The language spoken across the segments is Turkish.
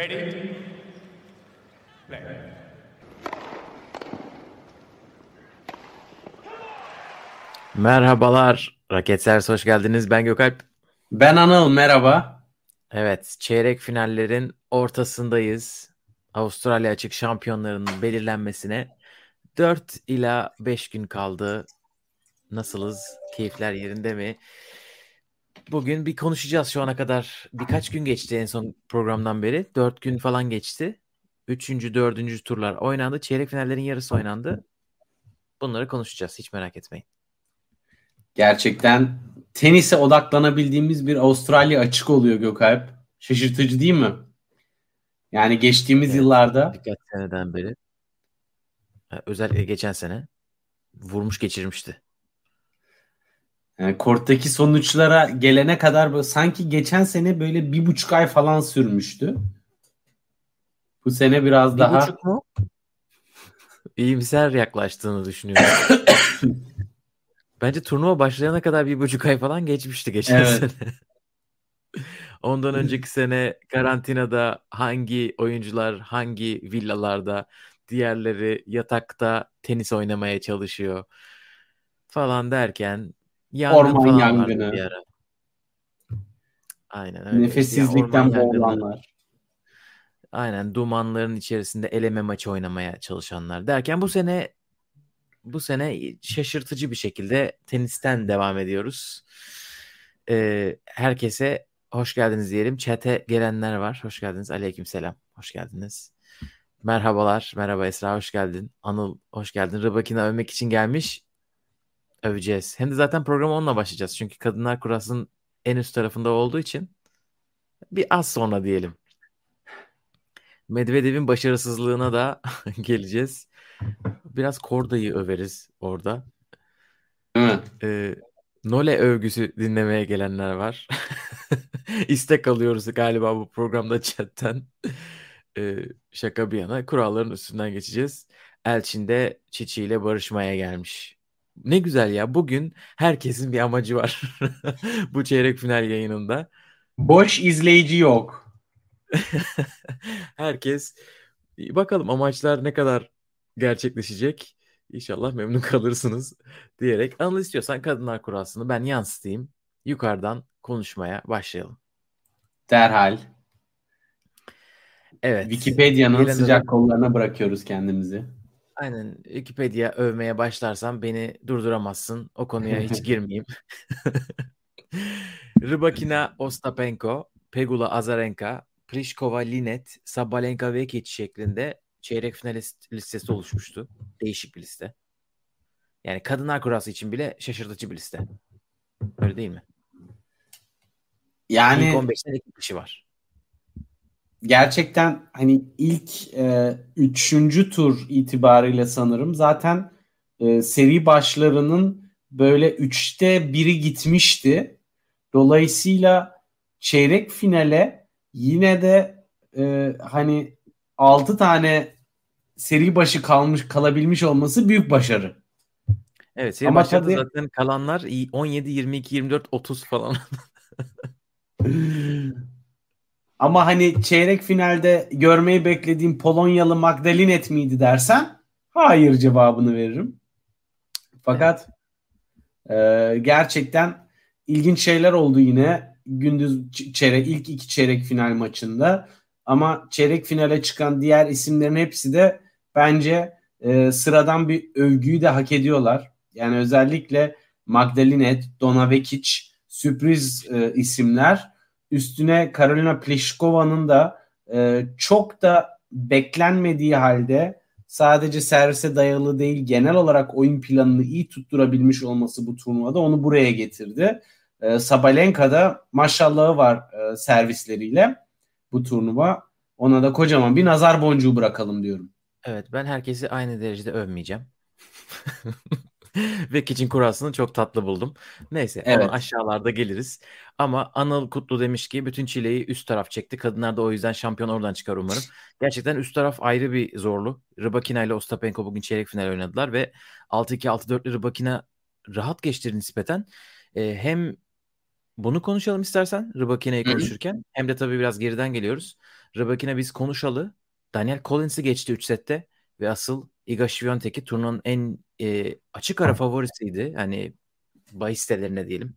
Ready? Play. Merhabalar. Raketsers hoş geldiniz. Ben Gökalp. Ben Anıl merhaba. Evet, çeyrek finallerin ortasındayız. Avustralya açık şampiyonlarının belirlenmesine 4 ila 5 gün kaldı. Nasılız? Keyifler yerinde mi? Bugün bir konuşacağız şu ana kadar. Birkaç gün geçti en son programdan beri. 4 gün falan geçti. Üçüncü, dördüncü turlar oynandı. Çeyrek finallerin yarısı oynandı. Bunları konuşacağız. Hiç merak etmeyin. Gerçekten tenise odaklanabildiğimiz bir Avustralya açık oluyor Gökalp. Şaşırtıcı değil mi? Yani geçtiğimiz Evet, yıllarda Birkaç seneden beri. Özellikle geçen sene vurmuş geçirmişti. Yani korttaki sonuçlara gelene kadar böyle, sanki geçen sene böyle bir buçuk ay falan sürmüştü. Bu sene biraz Bir daha buçuk mu? İyimser yaklaştığını düşünüyorum. Bence turnuva başlayana kadar bir buçuk ay falan geçmişti geçen Evet. sene. Ondan önceki sene karantinada hangi oyuncular hangi villalarda, diğerleri yatakta tenis oynamaya çalışıyor falan derken yangın Orman yangını. Aynen öyle. Ya nefessizlikten yangını, boğulanlar. Aynen dumanların içerisinde eleme maçı oynamaya çalışanlar derken bu sene bu sene şaşırtıcı bir şekilde tenisten devam ediyoruz. Ee, herkese hoş geldiniz diyelim. Chat'e gelenler var. Hoş geldiniz. Aleykümselam. Hoş geldiniz. Merhabalar. Merhaba Esra hoş geldin. Anıl hoş geldin. Rıbakina övmek için gelmiş. Öveceğiz. Hem de zaten programa onunla başlayacağız. Çünkü Kadınlar Kurası'nın en üst tarafında olduğu için bir az sonra diyelim. Medvedev'in başarısızlığına da geleceğiz. Biraz Korda'yı överiz orada. Değil mi? Ee, Nole övgüsü dinlemeye gelenler var. İstek alıyoruz galiba bu programda chatten. Ee, şaka bir yana kuralların üstünden geçeceğiz. Elçin de Çiçi ile barışmaya gelmiş. Ne güzel ya. Bugün herkesin bir amacı var. bu çeyrek final yayınında. Boş izleyici yok. Herkes bakalım amaçlar ne kadar gerçekleşecek. İnşallah memnun kalırsınız diyerek. Anıl istiyorsan Kadınlar Kurası'nı ben yansıtayım. Yukarıdan konuşmaya başlayalım. Derhal. Evet. Wikipedia'nın sıcak kollarına bırakıyoruz kendimizi. Aynen Wikipedia övmeye başlarsam beni durduramazsın. O konuya hiç girmeyeyim. Rybakina Ostapenko, Pegula Azarenka, Pliskova Linet, Sabalenka Vekic şeklinde çeyrek finalist listesi oluşmuştu. Değişik bir liste. Yani kadınlar kurası için bile şaşırtıcı bir liste. Öyle değil mi? Yani İlk 15'ten iki kişi var. Gerçekten hani ilk e, üçüncü tur itibariyle sanırım zaten e, seri başlarının böyle üçte biri gitmişti. Dolayısıyla çeyrek finale yine de e, hani altı tane seri başı kalmış kalabilmiş olması büyük başarı. Evet seri Ama tabii- zaten kalanlar 17, 22, 24, 30 falan. Ama hani çeyrek finalde görmeyi beklediğim Polonyalı Magdalinet miydi dersen hayır cevabını veririm. Fakat e, gerçekten ilginç şeyler oldu yine gündüz çeyrek ilk iki çeyrek final maçında. Ama çeyrek finale çıkan diğer isimlerin hepsi de bence e, sıradan bir övgüyü de hak ediyorlar. Yani özellikle Magdalinet, Dona Vekic sürpriz e, isimler. Üstüne Karolina Pliškova'nın da e, çok da beklenmediği halde sadece servise dayalı değil genel olarak oyun planını iyi tutturabilmiş olması bu turnuvada onu buraya getirdi. E, Sabalenka da maşallahı var e, servisleriyle bu turnuva. Ona da kocaman bir nazar boncuğu bırakalım diyorum. Evet ben herkesi aynı derecede övmeyeceğim. Ve Kitchen kurasını çok tatlı buldum. Neyse Evet. aşağılarda geliriz. Ama Anıl Kutlu demiş ki bütün çileyi üst taraf çekti. Kadınlar da o yüzden şampiyon oradan çıkar umarım. Gerçekten üst taraf ayrı bir zorlu. Rybakina ile Ostapenko bugün çeyrek final oynadılar ve 6-2 6-4'lü Rybakina rahat geçti nispeten. Ee, hem bunu konuşalım istersen Rybakina'yı konuşurken hem de tabii biraz geriden geliyoruz. Rybakina biz konuşalı. Daniel Collins'i geçti 3 sette ve asıl Iga Świątek'i turnuvanın en e, açık ara favorisiydi. Hani bahis sitelerine diyelim.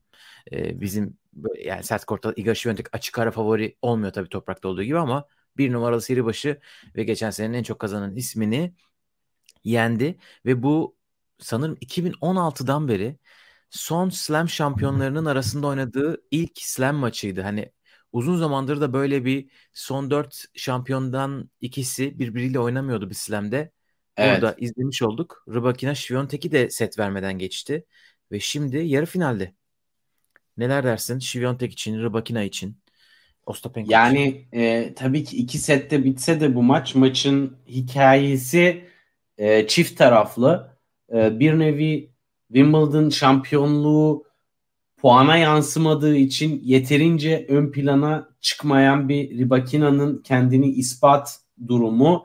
E, bizim yani sert kortta Iga Świątek açık ara favori olmuyor tabii toprakta olduğu gibi ama bir numaralı seri başı ve geçen senenin en çok kazanan ismini yendi ve bu sanırım 2016'dan beri son slam şampiyonlarının arasında oynadığı ilk slam maçıydı. Hani uzun zamandır da böyle bir son dört şampiyondan ikisi birbiriyle oynamıyordu bir slam'de. Evet. Burada izlemiş olduk. Rybakina Świątek'i de set vermeden geçti. Ve şimdi yarı finalde. Neler dersin Świątek için, Rybakina için? Ostapenko yani e, tabii ki iki sette bitse de bu maç maçın hikayesi e, çift taraflı. E, bir nevi Wimbledon şampiyonluğu puana yansımadığı için yeterince ön plana çıkmayan bir Ribakina'nın kendini ispat durumu.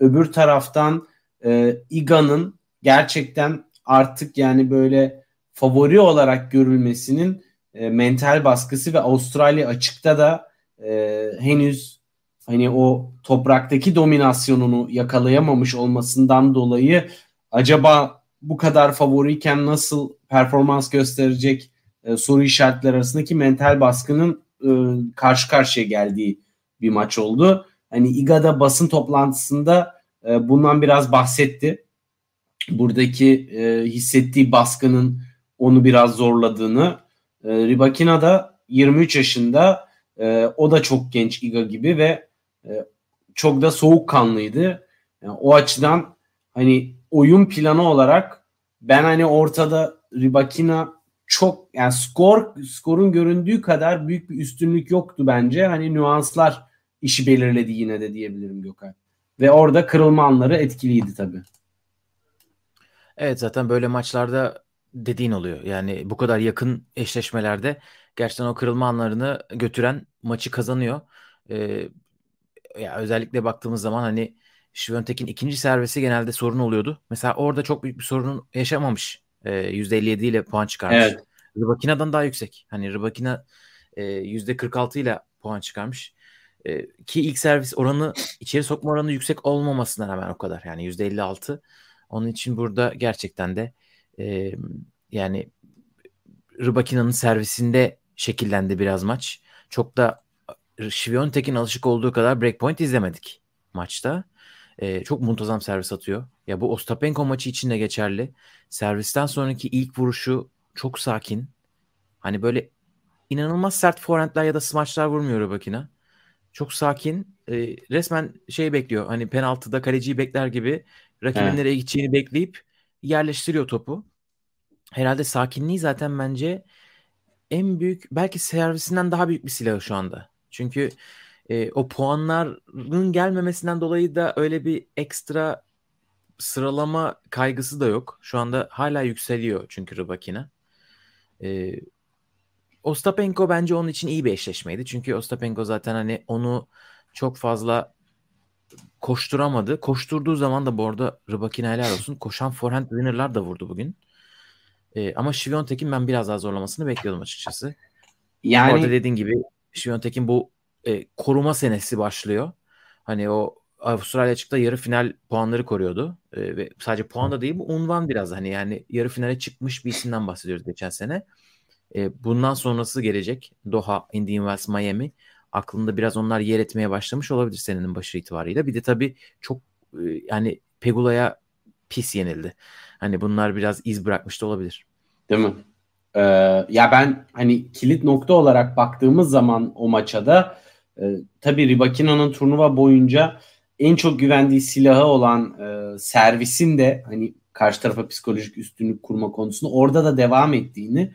Öbür taraftan e, Iga'nın gerçekten artık yani böyle favori olarak görülmesinin e, mental baskısı ve Avustralya açıkta da e, henüz hani o topraktaki dominasyonunu yakalayamamış olmasından dolayı acaba bu kadar favoriyken nasıl performans gösterecek e, soru işaretleri arasındaki mental baskının e, karşı karşıya geldiği bir maç oldu. Hani İGA'da basın toplantısında e, bundan biraz bahsetti. Buradaki e, hissettiği baskının onu biraz zorladığını. E, Ribakina da 23 yaşında e, o da çok genç İGA gibi ve e, çok da soğukkanlıydı. Yani o açıdan hani oyun planı olarak ben hani ortada Ribakina çok yani skor skorun göründüğü kadar büyük bir üstünlük yoktu bence. Hani nüanslar işi belirledi yine de diyebilirim Gökhan. Ve orada kırılma anları etkiliydi tabii. Evet zaten böyle maçlarda dediğin oluyor. Yani bu kadar yakın eşleşmelerde gerçekten o kırılma anlarını götüren maçı kazanıyor. Ee, ya özellikle baktığımız zaman hani Şivöntek'in ikinci servisi genelde sorun oluyordu. Mesela orada çok büyük bir sorun yaşamamış. Ee, %57 ile puan çıkarmış. Evet. Rybakina'dan daha yüksek. Hani Rybakina e, %46 ile puan çıkarmış. E, ki ilk servis oranı içeri sokma oranı yüksek olmamasına rağmen o kadar. Yani %56. Onun için burada gerçekten de e, yani Rybakina'nın servisinde şekillendi biraz maç. Çok da Şiviyontek'in alışık olduğu kadar breakpoint izlemedik maçta. Ee, çok muntazam servis atıyor. Ya bu Ostapenko maçı için de geçerli. Servisten sonraki ilk vuruşu çok sakin. Hani böyle inanılmaz sert forehandler ya da smaçlar vurmuyor Rybakina. Çok sakin. E, resmen şey bekliyor. Hani penaltıda kaleciyi bekler gibi rakibin evet. nereye gideceğini bekleyip yerleştiriyor topu. Herhalde sakinliği zaten bence en büyük belki servisinden daha büyük bir silah şu anda. Çünkü e, o puanların gelmemesinden dolayı da öyle bir ekstra sıralama kaygısı da yok. Şu anda hala yükseliyor çünkü Rybakina. E, Ostapenko bence onun için iyi bir eşleşmeydi. Çünkü Ostapenko zaten hani onu çok fazla koşturamadı. Koşturduğu zaman da bu arada Rybakina helal olsun. Koşan forehand winner'lar da vurdu bugün. E, ama Şiviyontek'in ben biraz daha zorlamasını bekliyordum açıkçası. Yani orada dediğin gibi Şiviyontek'in bu e, koruma senesi başlıyor. Hani o Avustralya açıkta yarı final puanları koruyordu. E, ve sadece puan da değil bu unvan biraz hani yani yarı finale çıkmış bir isimden bahsediyoruz geçen sene. E, bundan sonrası gelecek. Doha, Indian Wells, Miami. Aklında biraz onlar yer etmeye başlamış olabilir senenin başı itibarıyla. Bir de tabii çok e, yani Pegula'ya pis yenildi. Hani bunlar biraz iz bırakmış da olabilir. Değil mi? Ee, ya ben hani kilit nokta olarak baktığımız zaman o maça da e, tabii Ribakina'nın turnuva boyunca en çok güvendiği silahı olan e, servisin de hani karşı tarafa psikolojik üstünlük kurma konusunda orada da devam ettiğini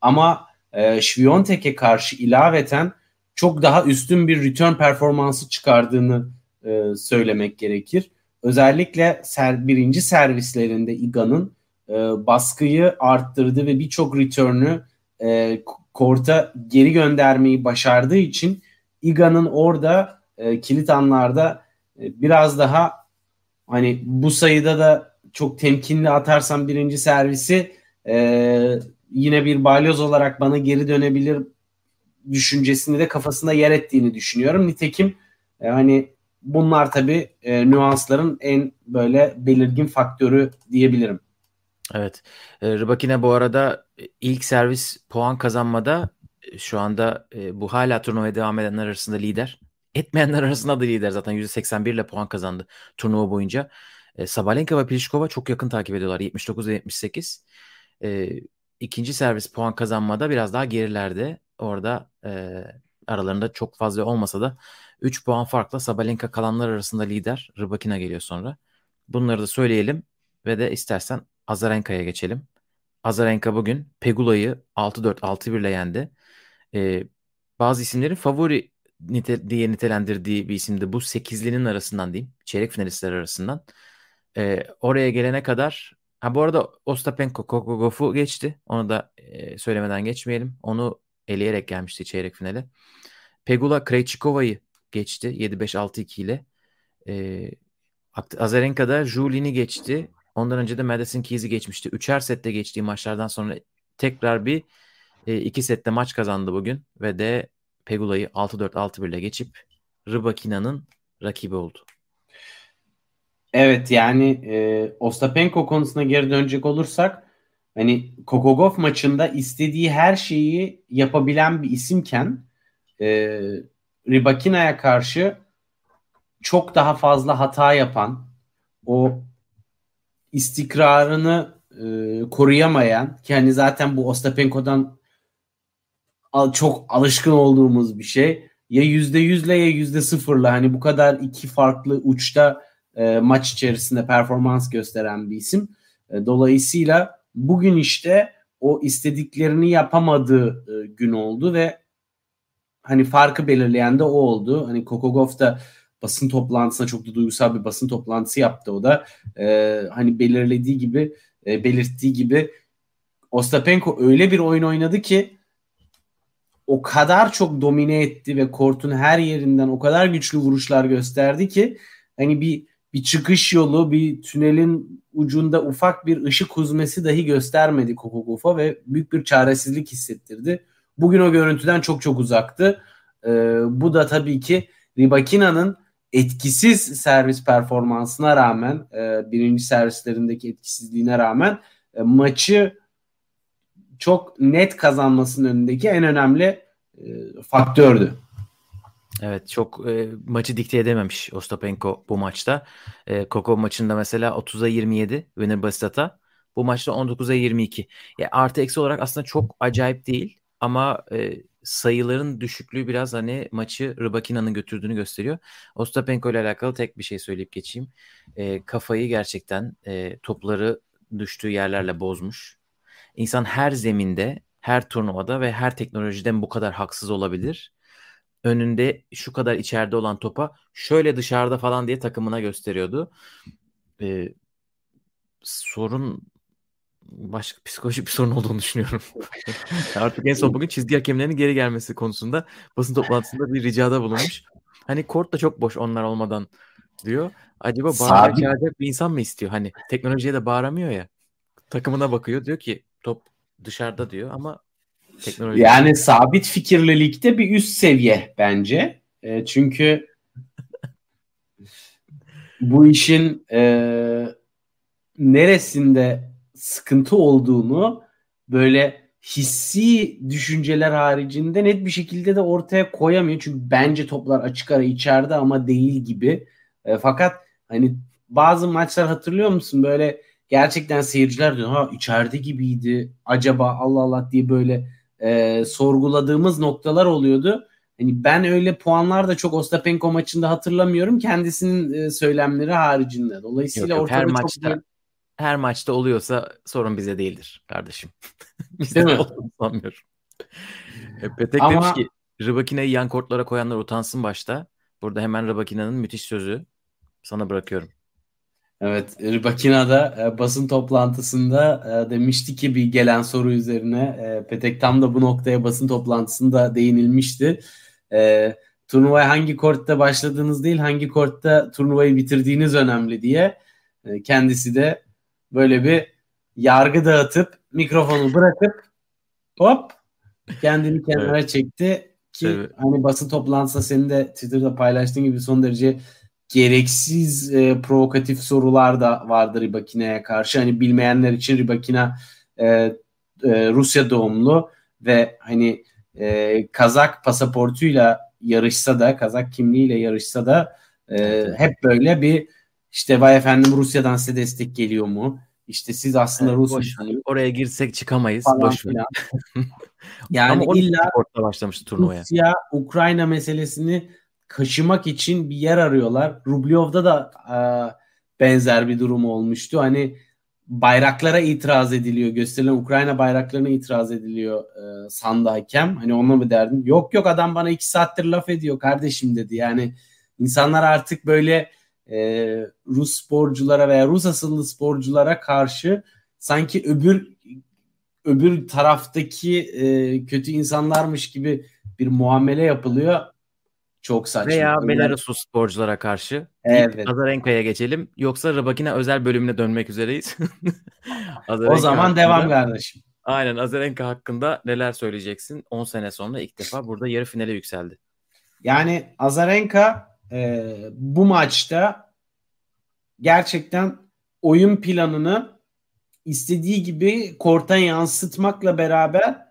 ama e, Şviyontek'e karşı ilaveten çok daha üstün bir return performansı çıkardığını e, söylemek gerekir. Özellikle ser, birinci servislerinde Iga'nın e, baskıyı arttırdı ve birçok return'ü e, korta geri göndermeyi başardığı için Iga'nın orada e, kilit anlarda e, biraz daha hani bu sayıda da çok temkinli atarsam birinci servisi e, yine bir balyoz olarak bana geri dönebilir düşüncesini de kafasında yer ettiğini düşünüyorum. Nitekim E, hani bunlar tabii e, nüansların en böyle belirgin faktörü diyebilirim. Evet. E, Rybakina bu arada e, ilk servis puan kazanmada şu anda e, bu hala turnuvaya devam edenler arasında lider. Etmeyenler arasında da lider zaten %81 ile puan kazandı turnuva boyunca. E, Sabalenka ve Pliskova çok yakın takip ediyorlar. 79 ve 78. E, ikinci servis puan kazanmada biraz daha gerilerde. Orada e, aralarında çok fazla olmasa da 3 puan farkla Sabalenka kalanlar arasında lider. Rybakina geliyor sonra. Bunları da söyleyelim ve de istersen Azarenka'ya geçelim. Azarenka bugün Pegula'yı 6-4 6-1 ile yendi. Ee, bazı isimlerin favori nite, diye nitelendirdiği bir isimdi. Bu sekizlinin arasından diyeyim. Çeyrek finalistler arasından. Ee, oraya gelene kadar ha bu arada Ostapenko Kokogof'u geçti. Onu da e, söylemeden geçmeyelim. Onu eleyerek gelmişti çeyrek finale. Pegula Krejcikova'yı geçti 7-5-6-2 ile. Ee, Azarenka'da Julin'i geçti. Ondan önce de Madison Keys'i geçmişti. Üçer sette geçtiği maçlardan sonra tekrar bir e, iki sette maç kazandı bugün ve de Pegula'yı 6-4-6-1 ile geçip Rybakina'nın rakibi oldu. Evet yani e, Ostapenko konusuna geri dönecek olursak hani Kokogov maçında istediği her şeyi yapabilen bir isimken e, Rybakina'ya karşı çok daha fazla hata yapan o istikrarını e, koruyamayan ki hani zaten bu Ostapenko'dan çok alışkın olduğumuz bir şey. Ya yüzde yüzle ya yüzde sıfırla hani bu kadar iki farklı uçta e, maç içerisinde performans gösteren bir isim. E, dolayısıyla bugün işte o istediklerini yapamadığı e, gün oldu ve hani farkı belirleyen de o oldu. Hani Kokogov da basın toplantısına çok da duygusal bir basın toplantısı yaptı o da. E, hani belirlediği gibi e, belirttiği gibi Ostapenko öyle bir oyun oynadı ki o kadar çok domine etti ve kortun her yerinden o kadar güçlü vuruşlar gösterdi ki hani bir bir çıkış yolu, bir tünelin ucunda ufak bir ışık huzmesi dahi göstermedi Kokogofa ve büyük bir çaresizlik hissettirdi. Bugün o görüntüden çok çok uzaktı. Ee, bu da tabii ki Ribakina'nın etkisiz servis performansına rağmen, e, birinci servislerindeki etkisizliğine rağmen e, maçı çok net kazanmasının önündeki en önemli e, faktördü. Evet çok e, maçı dikte edememiş Ostapenko bu maçta. E, Koko maçında mesela 30'a 27 Winner Bastata. Bu maçta 19'a 22. Ya artı eksi olarak aslında çok acayip değil ama e, sayıların düşüklüğü biraz hani maçı Rybakina'nın götürdüğünü gösteriyor. Ostapenko ile alakalı tek bir şey söyleyip geçeyim. E, kafayı gerçekten e, topları düştüğü yerlerle bozmuş. İnsan her zeminde, her turnuvada ve her teknolojiden bu kadar haksız olabilir. Önünde şu kadar içeride olan topa şöyle dışarıda falan diye takımına gösteriyordu. Ee, sorun başka psikolojik bir sorun olduğunu düşünüyorum. Artık en son bugün çizgi hakemlerinin geri gelmesi konusunda basın toplantısında bir ricada bulunmuş. Hani kort da çok boş onlar olmadan diyor. Acaba bağıracak bir insan mı istiyor? Hani teknolojiye de bağıramıyor ya. Takımına bakıyor diyor ki top dışarıda diyor ama teknoloji. Yani sabit fikirlilikte bir üst seviye bence. E, çünkü bu işin e, neresinde sıkıntı olduğunu böyle hissi düşünceler haricinde net bir şekilde de ortaya koyamıyor. Çünkü bence toplar açık ara içeride ama değil gibi. E, fakat hani bazı maçlar hatırlıyor musun? Böyle gerçekten seyirciler diyor ha içeride gibiydi acaba Allah Allah diye böyle e, sorguladığımız noktalar oluyordu. Hani ben öyle puanlar da çok Ostapenko maçında hatırlamıyorum kendisinin e, söylemleri haricinde. Dolayısıyla yok, yok, her maçta çok... her maçta oluyorsa sorun bize değildir kardeşim. Bizde de olduğunu sanmıyorum. E, Petek Ama... demiş ki Rybakina'yı yan kortlara koyanlar utansın başta. Burada hemen Rybakina'nın müthiş sözü sana bırakıyorum. Evet, Ribakina'da e, basın toplantısında e, demişti ki bir gelen soru üzerine e, Petek tam da bu noktaya basın toplantısında değinilmişti. E, turnuvaya hangi kortta başladığınız değil, hangi kortta turnuvayı bitirdiğiniz önemli diye e, kendisi de böyle bir yargı dağıtıp mikrofonu bırakıp hop kendini kenara evet. çekti. Ki evet. hani basın toplantısında senin de Twitter'da paylaştığın gibi son derece gereksiz e, provokatif sorular da vardı Ribakina'ya karşı. Hani bilmeyenler için Ribakina e, e, Rusya doğumlu ve hani e, Kazak pasaportuyla yarışsa da Kazak kimliğiyle yarışsa da e, hep böyle bir işte vay efendim Rusya'dan size destek geliyor mu? İşte siz aslında evet, Rus Oraya girsek çıkamayız. boş yani Ama illa başlamıştı turnuvaya. Rusya Ukrayna meselesini kaşımak için bir yer arıyorlar. Rublyov'da da e, benzer bir durum olmuştu. Hani bayraklara itiraz ediliyor. Gösterilen Ukrayna bayraklarına itiraz ediliyor e, sandı hakem. Hani onunla mı derdin? Yok yok adam bana iki saattir laf ediyor kardeşim dedi. Yani insanlar artık böyle e, Rus sporculara veya Rus asıllı sporculara karşı sanki öbür öbür taraftaki e, kötü insanlarmış gibi bir muamele yapılıyor. Çok saçma. Veya Belaruslu sporculara karşı. Evet. Azarenka'ya geçelim. Yoksa Rybakina özel bölümüne dönmek üzereyiz. o zaman hakkında, devam kardeşim. Aynen Azarenka hakkında neler söyleyeceksin? 10 sene sonra ilk defa burada yarı finale yükseldi. Yani Azarenka e, bu maçta gerçekten oyun planını istediği gibi korta yansıtmakla beraber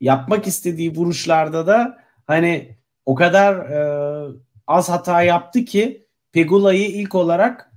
yapmak istediği vuruşlarda da hani o kadar e, az hata yaptı ki Pegula'yı ilk olarak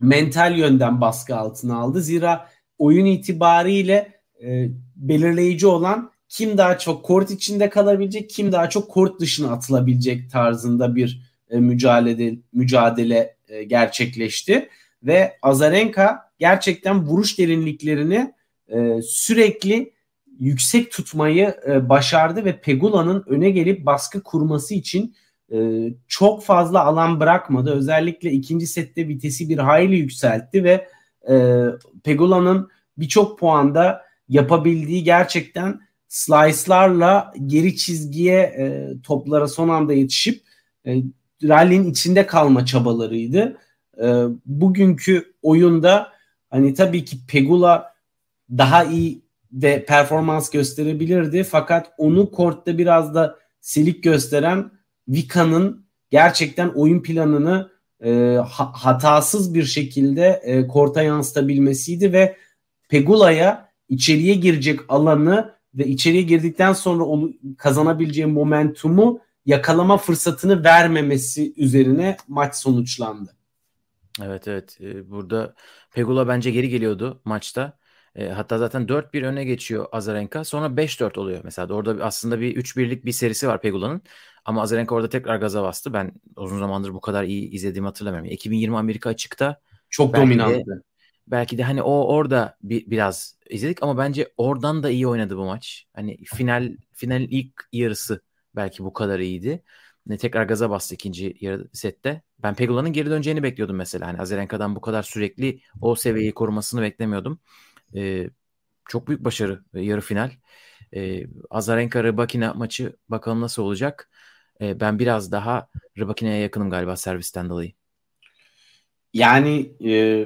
mental yönden baskı altına aldı. Zira oyun itibariyle e, belirleyici olan kim daha çok kort içinde kalabilecek, kim daha çok kort dışına atılabilecek tarzında bir e, mücadele mücadele e, gerçekleşti ve Azarenka gerçekten vuruş derinliklerini e, sürekli yüksek tutmayı e, başardı ve Pegula'nın öne gelip baskı kurması için e, çok fazla alan bırakmadı. Özellikle ikinci sette vitesi bir hayli yükseltti ve e, Pegula'nın birçok puanda yapabildiği gerçekten slice'larla geri çizgiye e, toplara son anda yetişip e, rally'nin içinde kalma çabalarıydı. E, bugünkü oyunda hani tabii ki Pegula daha iyi ve performans gösterebilirdi. Fakat onu kortta biraz da silik gösteren Vika'nın gerçekten oyun planını e, hatasız bir şekilde e, korta yansıtabilmesiydi ve Pegula'ya içeriye girecek alanı ve içeriye girdikten sonra onu kazanabileceği momentumu yakalama fırsatını vermemesi üzerine maç sonuçlandı. Evet evet ee, burada Pegula bence geri geliyordu maçta. E, hatta zaten 4-1 öne geçiyor Azarenka. Sonra 5-4 oluyor mesela. Orada aslında bir 3-1'lik bir serisi var Pegula'nın. Ama Azarenka orada tekrar gaza bastı. Ben uzun zamandır bu kadar iyi izlediğimi hatırlamıyorum. 2020 Amerika açıkta çok dominanttı. Belki de hani o orada bir, biraz izledik ama bence oradan da iyi oynadı bu maç. Hani final final ilk yarısı belki bu kadar iyiydi. Ne tekrar gaza bastı ikinci yarı sette. Ben Pegula'nın geri döneceğini bekliyordum mesela. Hani Azarenka'dan bu kadar sürekli o seviyeyi korumasını beklemiyordum. E, çok büyük başarı yarı final. E, Azarenka Rybakina maçı bakalım nasıl olacak. E, ben biraz daha Rybakina'ya yakınım galiba servisten dolayı. Yani e,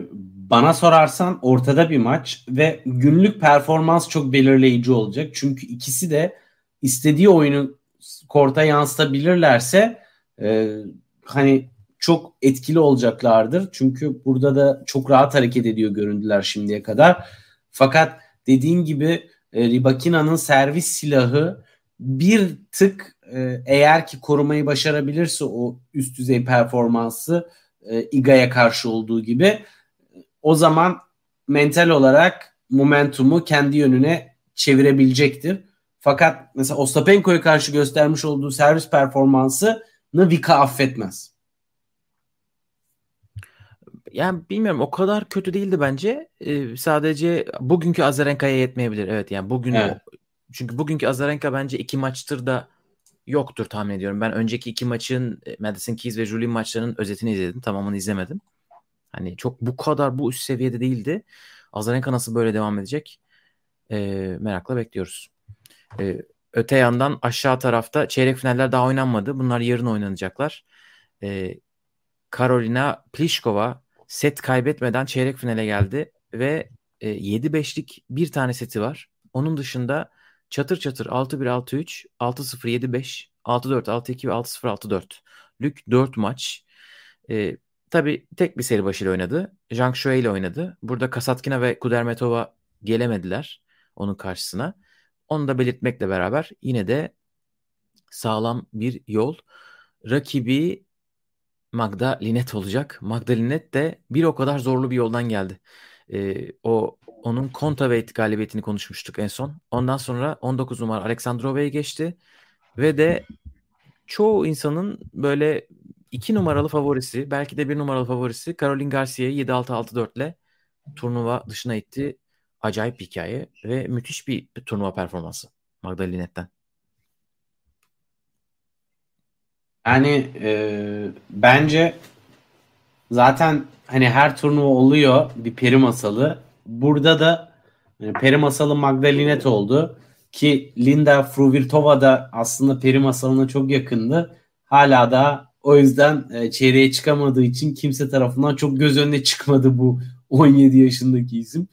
bana sorarsan ortada bir maç ve günlük performans çok belirleyici olacak. Çünkü ikisi de istediği oyunu korta yansıtabilirlerse e, hani çok etkili olacaklardır. Çünkü burada da çok rahat hareket ediyor göründüler şimdiye kadar. Fakat dediğin gibi e, Ribakina'nın servis silahı bir tık e, eğer ki korumayı başarabilirse o üst düzey performansı e, Iga'ya karşı olduğu gibi o zaman mental olarak momentumu kendi yönüne çevirebilecektir. Fakat mesela Ostapenko'ya karşı göstermiş olduğu servis performansını Vika affetmez. Yani bilmiyorum o kadar kötü değildi bence. Ee, sadece bugünkü Azarenka'ya yetmeyebilir. Evet yani bugün evet. çünkü bugünkü Azarenka bence iki maçtır da yoktur tahmin ediyorum. Ben önceki iki maçın Madison Keys ve Julien maçlarının özetini izledim. Tamamını izlemedim. Hani çok bu kadar bu üst seviyede değildi. Azarenka nasıl böyle devam edecek? Ee, merakla bekliyoruz. Ee, öte yandan aşağı tarafta çeyrek finaller daha oynanmadı. Bunlar yarın oynanacaklar. Ee, Karolina Pliskova set kaybetmeden çeyrek finale geldi ve e, 7-5'lik bir tane seti var. Onun dışında çatır çatır 6-1 6-3, 6-0 7-5 6-4, 6-2 ve 6-0, 6-4. Lük 4 maç. E, tabii tek bir seri başıyla oynadı. Zhang Shui ile oynadı. Burada Kasatkina ve Kudermetova gelemediler onun karşısına. Onu da belirtmekle beraber yine de sağlam bir yol. Rakibi Magda Linet olacak. Magda Linet de bir o kadar zorlu bir yoldan geldi. Ee, o onun Kontaveit galibiyetini konuşmuştuk en son. Ondan sonra 19 numara Aleksandrova'ya geçti ve de çoğu insanın böyle 2 numaralı favorisi, belki de 1 numaralı favorisi Caroline Garcia'yı 7-6-6-4 ile turnuva dışına itti. Acayip bir hikaye ve müthiş bir turnuva performansı Magdalenet'ten. Yani e, bence zaten hani her turnuva oluyor bir peri masalı. Burada da yani peri masalı Magdalinet oldu. Ki Linda Fruvirtova da aslında peri masalına çok yakındı. Hala da o yüzden e, çeyreğe çıkamadığı için kimse tarafından çok göz önüne çıkmadı bu 17 yaşındaki isim.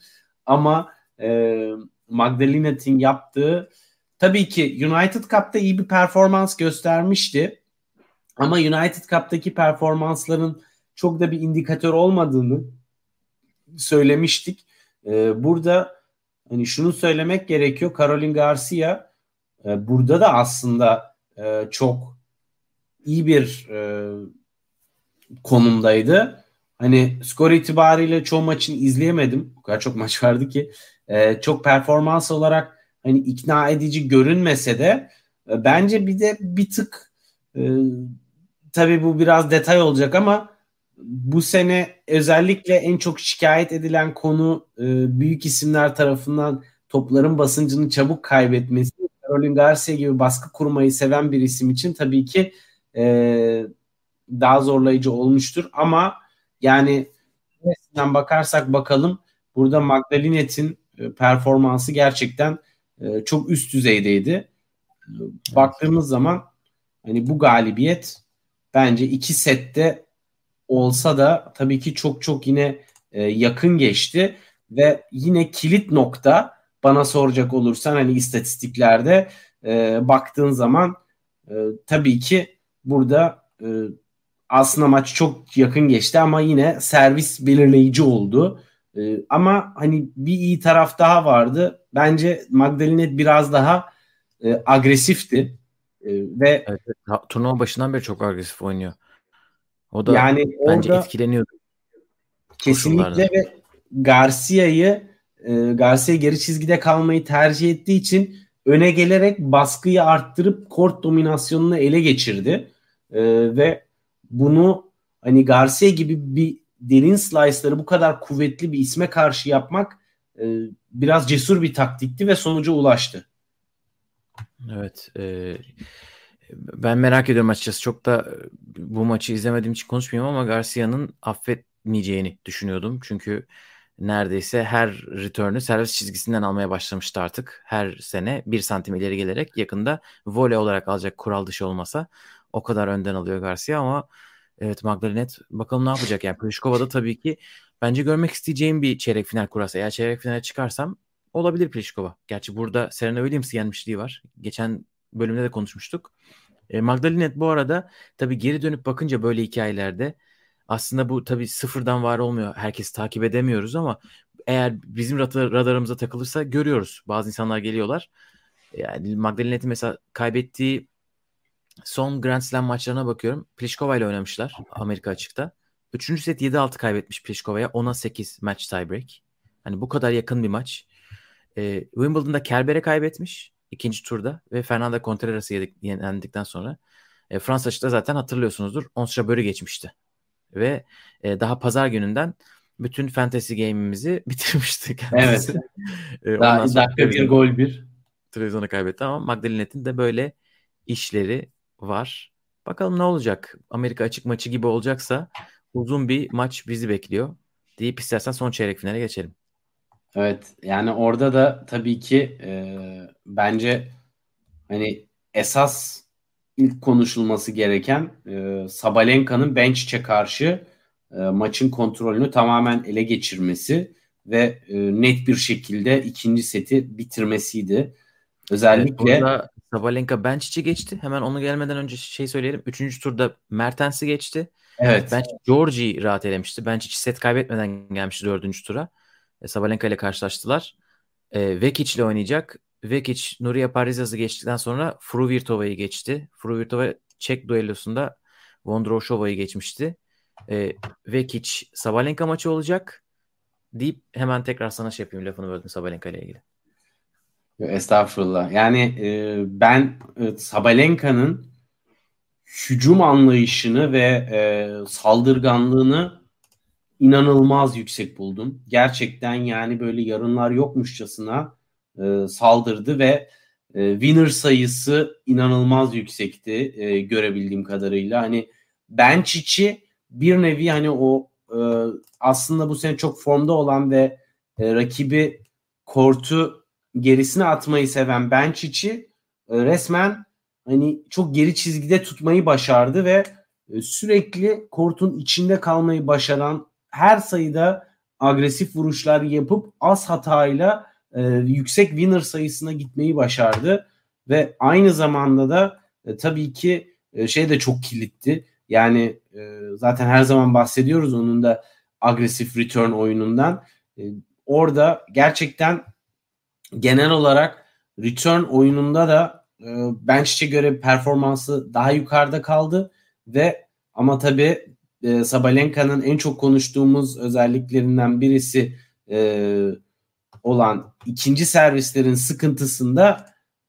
Ama e, Magdalenet'in yaptığı tabii ki United Cup'ta iyi bir performans göstermişti. Ama United Cup'taki performansların çok da bir indikatör olmadığını söylemiştik. Ee, burada hani şunu söylemek gerekiyor. Caroline Garcia e, burada da aslında e, çok iyi bir e, konumdaydı. Hani skor itibariyle çoğu maçını izleyemedim. O kadar çok maç vardı ki. E, çok performans olarak hani ikna edici görünmese de e, bence bir de bir tık e, tabii bu biraz detay olacak ama bu sene özellikle en çok şikayet edilen konu e, büyük isimler tarafından topların basıncını çabuk kaybetmesi. Caroline Garcia gibi baskı kurmayı seven bir isim için tabii ki e, daha zorlayıcı olmuştur. Ama yani neresinden bakarsak bakalım burada Magdalenet'in e, performansı gerçekten e, çok üst düzeydeydi. Baktığımız zaman hani bu galibiyet bence iki sette olsa da tabii ki çok çok yine e, yakın geçti ve yine kilit nokta bana soracak olursan hani istatistiklerde e, baktığın zaman e, tabii ki burada e, aslında maç çok yakın geçti ama yine servis belirleyici oldu. E, ama hani bir iyi taraf daha vardı. Bence Magdalene biraz daha e, agresifti. E, ve evet, turnuva başından beri çok agresif oynuyor. O da yani bence orada etkileniyordu. Kesinlikle ve Garcia'yı e, Garcia geri çizgide kalmayı tercih ettiği için öne gelerek baskıyı arttırıp kort dominasyonunu ele geçirdi. E, ve bunu hani Garcia gibi bir derin slice'ları bu kadar kuvvetli bir isme karşı yapmak e, biraz cesur bir taktikti ve sonuca ulaştı. Evet. E, ben merak ediyorum açıkçası. Çok da e, bu maçı izlemediğim için konuşmayayım ama Garcia'nın affetmeyeceğini düşünüyordum. Çünkü neredeyse her return'ü servis çizgisinden almaya başlamıştı artık. Her sene bir santim ileri gelerek yakında voley olarak alacak kural dışı olmasa o kadar önden alıyor Garcia ama evet Magdalenet bakalım ne yapacak yani Pliskova tabii ki bence görmek isteyeceğim bir çeyrek final kurası. Eğer çeyrek finale çıkarsam olabilir Pliskova. Gerçi burada Serena Williams'ı yenmişliği var. Geçen bölümde de konuşmuştuk. E, Magdalenet bu arada tabii geri dönüp bakınca böyle hikayelerde aslında bu tabii sıfırdan var olmuyor. Herkesi takip edemiyoruz ama eğer bizim radarımıza takılırsa görüyoruz. Bazı insanlar geliyorlar. Yani Magdalenet'in mesela kaybettiği son Grand Slam maçlarına bakıyorum. Pliskova ile oynamışlar Amerika açıkta. Üçüncü set 7-6 kaybetmiş Pliskova'ya. 10'a 8 match tiebreak. Hani bu kadar yakın bir maç. Ee, Wimbledon'da Kerber'e kaybetmiş ikinci turda ve Fernando Contreras'ı yenildikten sonra e, Fransa açıkta zaten hatırlıyorsunuzdur. Ons Jabeur'ü geçmişti. Ve e, daha pazar gününden bütün fantasy game'imizi bitirmişti kendisi. Evet. e, daha dakika bir gol bir. Televizyonu kaybetti ama Magdalenet'in de böyle işleri var. Bakalım ne olacak? Amerika açık maçı gibi olacaksa uzun bir maç bizi bekliyor. Deyip istersen son çeyrek finale geçelim. Evet yani orada da tabii ki e, bence hani esas ilk konuşulması gereken e, Sabalenka'nın Benchic'e karşı e, maçın kontrolünü tamamen ele geçirmesi ve e, net bir şekilde ikinci seti bitirmesiydi. Özellikle evet, burada Sabalenka Benchic'i geçti. Hemen onu gelmeden önce şey söyleyelim. Üçüncü turda Mertens'i geçti. Evet. Bench Georgie'yi rahat elemişti. Benčić set kaybetmeden gelmişti dördüncü tura. E, Sabalenka ile karşılaştılar. E, Vekic ile oynayacak. Vekic Nuria Parizas'ı geçtikten sonra Fruvirtova'yı geçti. Fruvirtova Çek duellosunda Vondroushova'yı geçmişti. E, Vekic Sabalenka maçı olacak deyip hemen tekrar sana şey yapayım lafını böldüm Sabalenka ile ilgili. Estağfurullah. Yani e, ben e, Sabalenka'nın hücum anlayışını ve e, saldırganlığını inanılmaz yüksek buldum. Gerçekten yani böyle yarınlar yokmuşçasına e, saldırdı ve e, winner sayısı inanılmaz yüksekti e, görebildiğim kadarıyla. Hani bench içi bir nevi hani o e, aslında bu sene çok formda olan ve e, rakibi kortu gerisine atmayı seven bench içi e, resmen hani çok geri çizgide tutmayı başardı ve e, sürekli kortun içinde kalmayı başaran her sayıda agresif vuruşlar yapıp az hatayla e, yüksek winner sayısına gitmeyi başardı ve aynı zamanda da e, tabii ki e, şey de çok kilitti. Yani e, zaten her zaman bahsediyoruz onun da agresif return oyunundan. E, orada gerçekten genel olarak return oyununda da e, Bench'e göre performansı daha yukarıda kaldı ve ama tabii e, Sabalenka'nın en çok konuştuğumuz özelliklerinden birisi e, olan ikinci servislerin sıkıntısında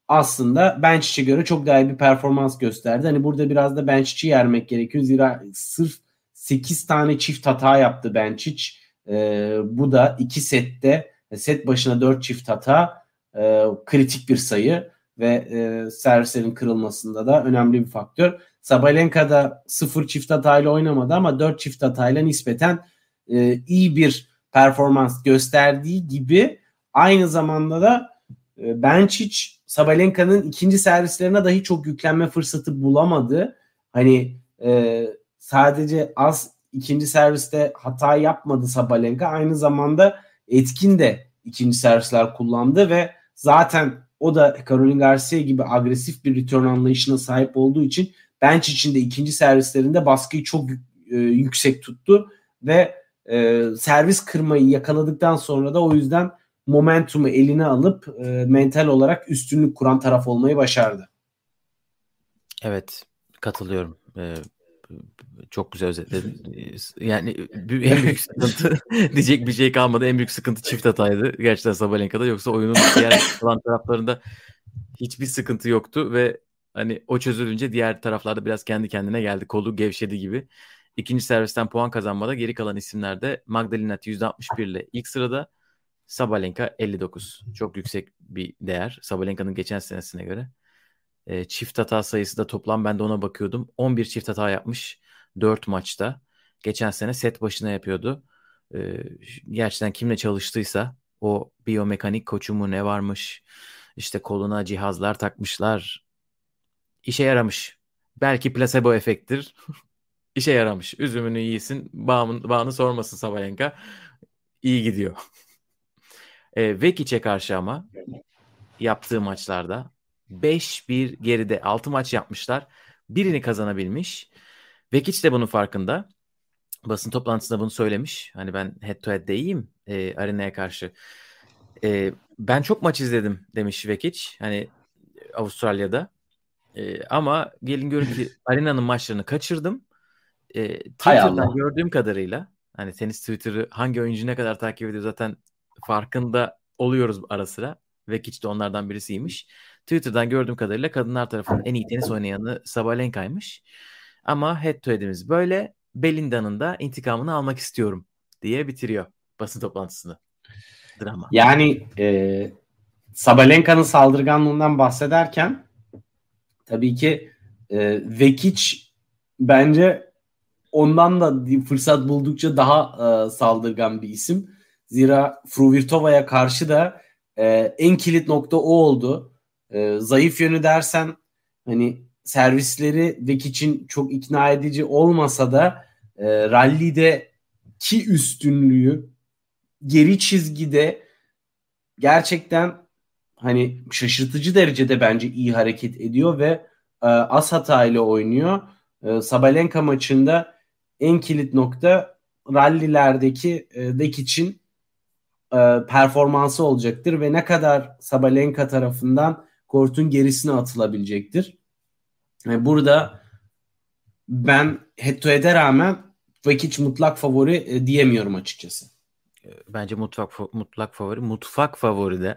aslında Bench'e göre çok daha iyi bir performans gösterdi. Hani burada biraz da Bench'i yermek gerekiyor. Zira sırf 8 tane çift hata yaptı Benčić. E, bu da iki sette set başına 4 çift hata e, kritik bir sayı ve e, servislerin kırılmasında da önemli bir faktör. Sabalenka da 0 çift hatayla oynamadı ama 4 çift hatayla nispeten e, iyi bir performans gösterdiği gibi aynı zamanda da e, Benčić Sabalenka'nın ikinci servislerine dahi çok yüklenme fırsatı bulamadı. Hani e, sadece az ikinci serviste hata yapmadı Sabalenka. Aynı zamanda etkin de ikinci servisler kullandı ve zaten o da Caroline Garcia gibi agresif bir return anlayışına sahip olduğu için bench içinde ikinci servislerinde baskıyı çok e, yüksek tuttu ve e, servis kırmayı yakaladıktan sonra da o yüzden momentumu eline alıp e, mental olarak üstünlük kuran taraf olmayı başardı. Evet katılıyorum. Ee, çok güzel özetledin. Yani en büyük sıkıntı diyecek bir şey kalmadı. En büyük sıkıntı çift hataydı. Gerçekten Sabalenka'da. Yoksa oyunun diğer kalan taraflarında hiçbir sıkıntı yoktu ve hani o çözülünce diğer taraflarda biraz kendi kendine geldi. Kolu gevşedi gibi. İkinci servisten puan kazanmada geri kalan isimlerde Magdalena %61 ile ilk sırada Sabalenka 59. Çok yüksek bir değer. Sabalenka'nın geçen senesine göre. E, çift hata sayısı da toplam ben de ona bakıyordum. 11 çift hata yapmış 4 maçta. Geçen sene set başına yapıyordu. E, gerçekten kimle çalıştıysa o biyomekanik koçu mu ne varmış işte koluna cihazlar takmışlar. İşe yaramış. Belki placebo efektir. İşe yaramış. Üzümünü yiyesin. Bağını, bağını sormasın Sabalenka. İyi gidiyor. E, Vekic'e karşı ama yaptığı maçlarda 5-1 geride 6 maç yapmışlar. Birini kazanabilmiş. Vekic de bunun farkında. Basın toplantısında bunu söylemiş. Hani ben head to head'de iyiyim e, Arena'ya karşı. E, ben çok maç izledim demiş Vekic. Hani Avustralya'da. E, ama gelin görün ki Arena'nın maçlarını kaçırdım. E, Twitter'dan gördüğüm kadarıyla hani tenis Twitter'ı hangi oyuncu ne kadar takip ediyor zaten farkında oluyoruz ara sıra. Vekic de onlardan birisiymiş. Twitter'dan gördüğüm kadarıyla kadınlar tarafından en iyi tenis oynayanı Sabalenka'ymış. Ama head to head'imiz böyle. Belinda'nın da intikamını almak istiyorum diye bitiriyor basın toplantısını. Drama. Yani e, Sabalenka'nın saldırganlığından bahsederken tabii ki e, Vekic bence ondan da fırsat buldukça daha e, saldırgan bir isim. Zira Fruvirtova'ya karşı da e, en kilit nokta o oldu. E, zayıf yönü dersen hani servisleri Vekic'in çok ikna edici olmasa da e, rallide ki üstünlüğü geri çizgide gerçekten hani şaşırtıcı derecede bence iyi hareket ediyor ve e, az hatayla oynuyor. E, Sabalenka maçında en kilit nokta rallilerdeki e, dek için e, performansı olacaktır ve ne kadar Sabalenka tarafından kortun gerisine atılabilecektir. Yani burada ben head to head'e rağmen Vekic mutlak favori e, diyemiyorum açıkçası. Bence mutfak mutlak favori. Mutfak favori de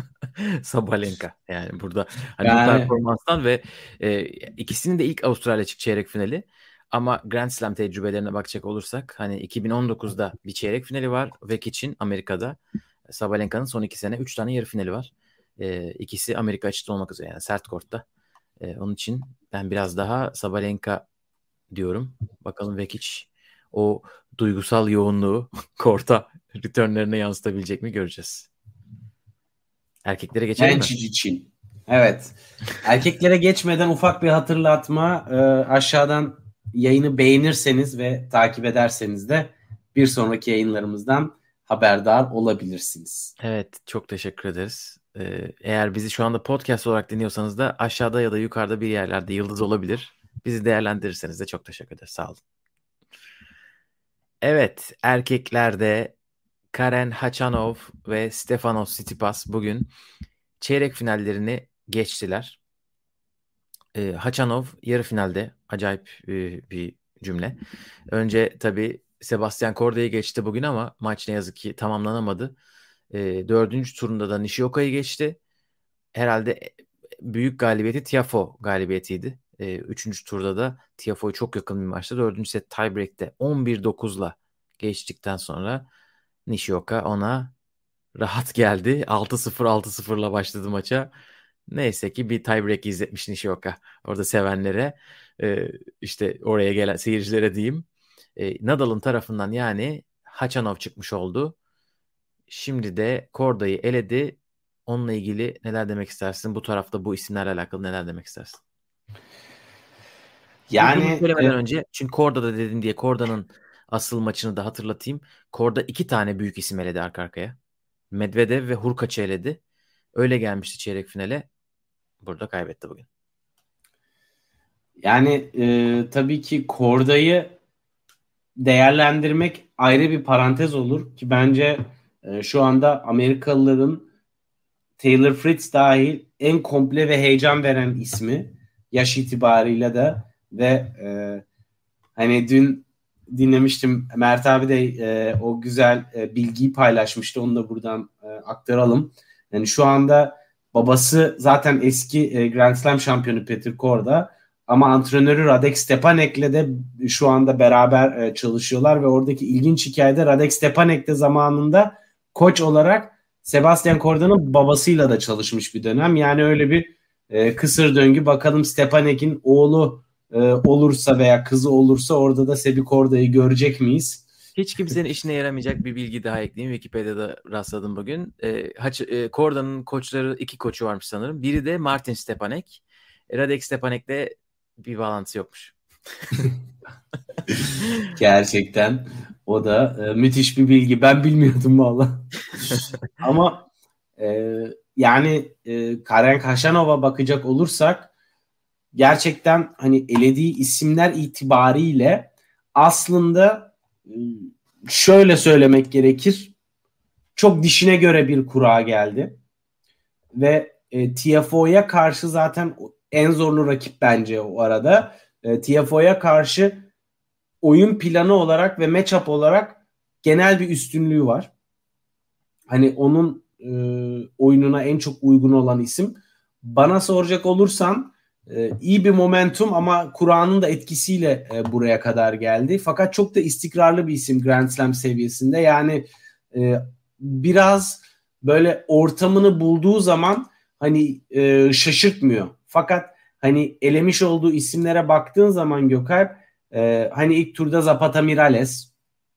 Sabalenka. Yani burada hani yani... performanstan ve e, ikisinin de ilk Avustralya açık çeyrek finali. Ama Grand Slam tecrübelerine bakacak olursak hani 2019'da bir çeyrek finali var Vekic'in Amerika'da. Sabalenka'nın son iki sene 3 tane yarı finali var. E, ikisi Amerika açıkta olmak üzere yani sert kortta. E, onun için ben biraz daha Sabalenka diyorum. Bakalım Vekic o duygusal yoğunluğu korta returnlerine yansıtabilecek mi göreceğiz. Erkeklere geçelim Genç mi? için. Evet. Erkeklere geçmeden ufak bir hatırlatma. Ee, aşağıdan yayını beğenirseniz ve takip ederseniz de bir sonraki yayınlarımızdan haberdar olabilirsiniz. Evet çok teşekkür ederiz. Ee, eğer bizi şu anda podcast olarak dinliyorsanız da aşağıda ya da yukarıda bir yerlerde yıldız olabilir. Bizi değerlendirirseniz de çok teşekkür ederiz. Sağ olun. Evet erkeklerde Karen Hachanov ve Stefanos Tsitsipas bugün çeyrek finallerini geçtiler. E, Hachanov yarı finalde acayip e, bir cümle. Önce tabii Sebastian Korda'yı geçti bugün ama maç ne yazık ki tamamlanamadı. E, dördüncü turunda da Nishioka'yı geçti. Herhalde büyük galibiyeti Tiafo galibiyetiydi. E, üçüncü turda da Tiafoe'yu çok yakın bir maçta. Dördüncü set tiebreak'te 11-9'la geçtikten sonra Nishioka ona rahat geldi. 6-0 6-0'la başladı maça. Neyse ki bir tiebreak izletmiş Nishioka. Orada sevenlere e, işte oraya gelen seyircilere diyeyim. E, Nadal'ın tarafından yani Hachanov çıkmış oldu. Şimdi de Korda'yı eledi. Onunla ilgili neler demek istersin? Bu tarafta bu isimlerle alakalı neler demek istersin? Yani söylemeden e, önce çünkü Korda'da dedin diye Korda'nın asıl maçını da hatırlatayım. Korda iki tane büyük isim eledi arka arkaya. Medvedev ve Hurkaç'ı eledi. Öyle gelmişti çeyrek finale. Burada kaybetti bugün. Yani e, tabii ki Korda'yı değerlendirmek ayrı bir parantez olur ki bence e, şu anda Amerikalıların Taylor Fritz dahil en komple ve heyecan veren ismi yaş itibariyle de ve e, hani dün dinlemiştim Mert abi de e, o güzel e, bilgiyi paylaşmıştı onu da buradan e, aktaralım. Yani şu anda babası zaten eski e, Grand Slam şampiyonu Peter Korda ama antrenörü Radek Stepanek'le de şu anda beraber e, çalışıyorlar ve oradaki ilginç hikayede Radek Stepanek de zamanında koç olarak Sebastian Korda'nın babasıyla da çalışmış bir dönem. Yani öyle bir e, kısır döngü. Bakalım Stepanek'in oğlu e, olursa veya kızı olursa orada da Sebi Korda'yı görecek miyiz? Hiç kimsenin işine yaramayacak bir bilgi daha ekleyeyim. Wikipedia'da rastladım bugün. E, Haç, e, Korda'nın koçları iki koçu varmış sanırım. Biri de Martin Stepanek. Radek Stepanek'le bir bağlantısı yokmuş. Gerçekten o da e, müthiş bir bilgi. Ben bilmiyordum valla. Ama e, yani e, Karen Kaşanova bakacak olursak gerçekten hani elediği isimler itibariyle aslında e, şöyle söylemek gerekir. Çok dişine göre bir kura geldi. Ve e, TFO'ya karşı zaten en zorlu rakip bence o arada. E, TFO'ya karşı oyun planı olarak ve matchup olarak genel bir üstünlüğü var. Hani onun e, oyununa en çok uygun olan isim. Bana soracak olursan e, iyi bir momentum ama Kur'an'ın da etkisiyle e, buraya kadar geldi. Fakat çok da istikrarlı bir isim Grand Slam seviyesinde. Yani e, biraz böyle ortamını bulduğu zaman hani e, şaşırtmıyor. Fakat hani elemiş olduğu isimlere baktığın zaman Gökalp e, hani ilk turda Zapata Mirales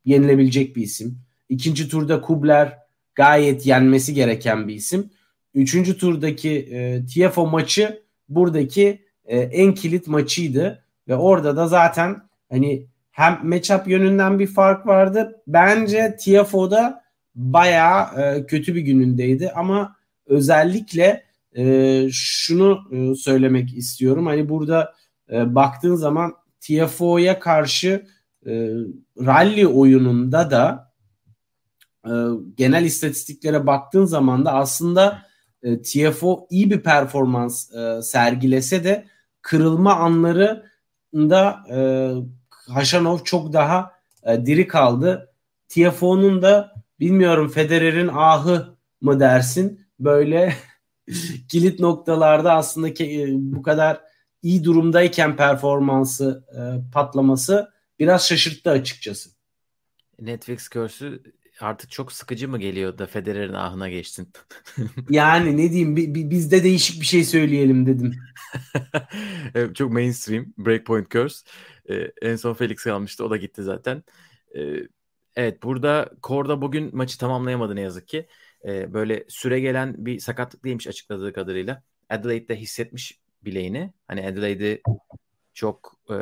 yenilebilecek bir isim. İkinci turda Kubler gayet yenmesi gereken bir isim. Üçüncü turdaki e, TFO maçı buradaki e, en kilit maçıydı ve orada da zaten hani hem matchup yönünden bir fark vardı. Bence TFO'da bayağı e, kötü bir günündeydi ama özellikle e, şunu e, söylemek istiyorum. Hani burada e, baktığın zaman TFO'ya karşı e, rally oyununda da e, genel istatistiklere baktığın zaman da aslında e, TFO iyi bir performans e, sergilese de kırılma anlarında e, Haşanov çok daha e, diri kaldı. TFO'nun da bilmiyorum Federer'in ahı mı dersin böyle kilit noktalarda aslında e, bu kadar iyi durumdayken performansı patlaması biraz şaşırttı açıkçası. Netflix Curse'ü artık çok sıkıcı mı geliyor da Federer'in ahına geçtin? yani ne diyeyim bi, bi, biz de değişik bir şey söyleyelim dedim. çok mainstream Breakpoint Curse. Ee, en son Felix kalmıştı o da gitti zaten. Ee, evet burada Korda bugün maçı tamamlayamadı ne yazık ki. Ee, böyle süre gelen bir sakatlık değilmiş açıkladığı kadarıyla. Adelaide'de hissetmiş bileğini. Hani Adelaide'i çok e,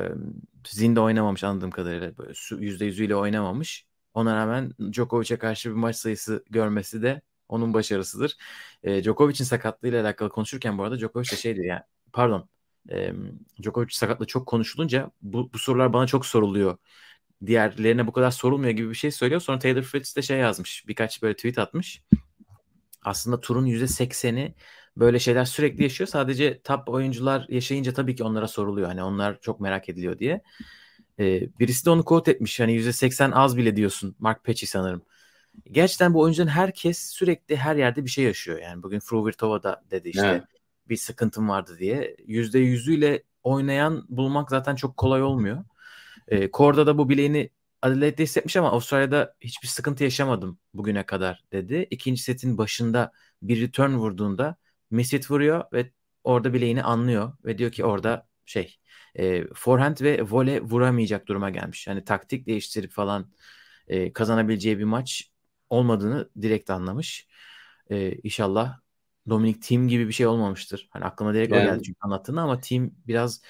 zinde oynamamış anladığım kadarıyla. Böyle %100'üyle oynamamış. Ona rağmen Djokovic'e karşı bir maç sayısı görmesi de onun başarısıdır. E, Djokovic'in sakatlığıyla alakalı konuşurken bu arada Djokovic de şeydir yani pardon e, Djokovic sakatlığı çok konuşulunca bu, bu sorular bana çok soruluyor. Diğerlerine bu kadar sorulmuyor gibi bir şey söylüyor. Sonra Taylor Fritz de şey yazmış. Birkaç böyle tweet atmış. Aslında turun %80'i böyle şeyler sürekli yaşıyor. Sadece top oyuncular yaşayınca tabii ki onlara soruluyor. Hani onlar çok merak ediliyor diye. Ee, birisi de onu quote etmiş. Hani %80 az bile diyorsun. Mark Pecci sanırım. Gerçekten bu oyuncuların herkes sürekli her yerde bir şey yaşıyor. Yani bugün Fruvirtova da dedi işte evet. bir sıkıntım vardı diye. %100'üyle oynayan bulmak zaten çok kolay olmuyor. Ee, Korda da bu bileğini Adelaide'de hissetmiş ama Avustralya'da hiçbir sıkıntı yaşamadım bugüne kadar dedi. İkinci setin başında bir return vurduğunda misit vuruyor ve orada bileğini anlıyor ve diyor ki orada şey e, forehand ve vole vuramayacak duruma gelmiş. Yani taktik değiştirip falan e, kazanabileceği bir maç olmadığını direkt anlamış. E, inşallah Dominic Team gibi bir şey olmamıştır. Hani aklıma direkt yani. o geldi çünkü anlattığında ama Team biraz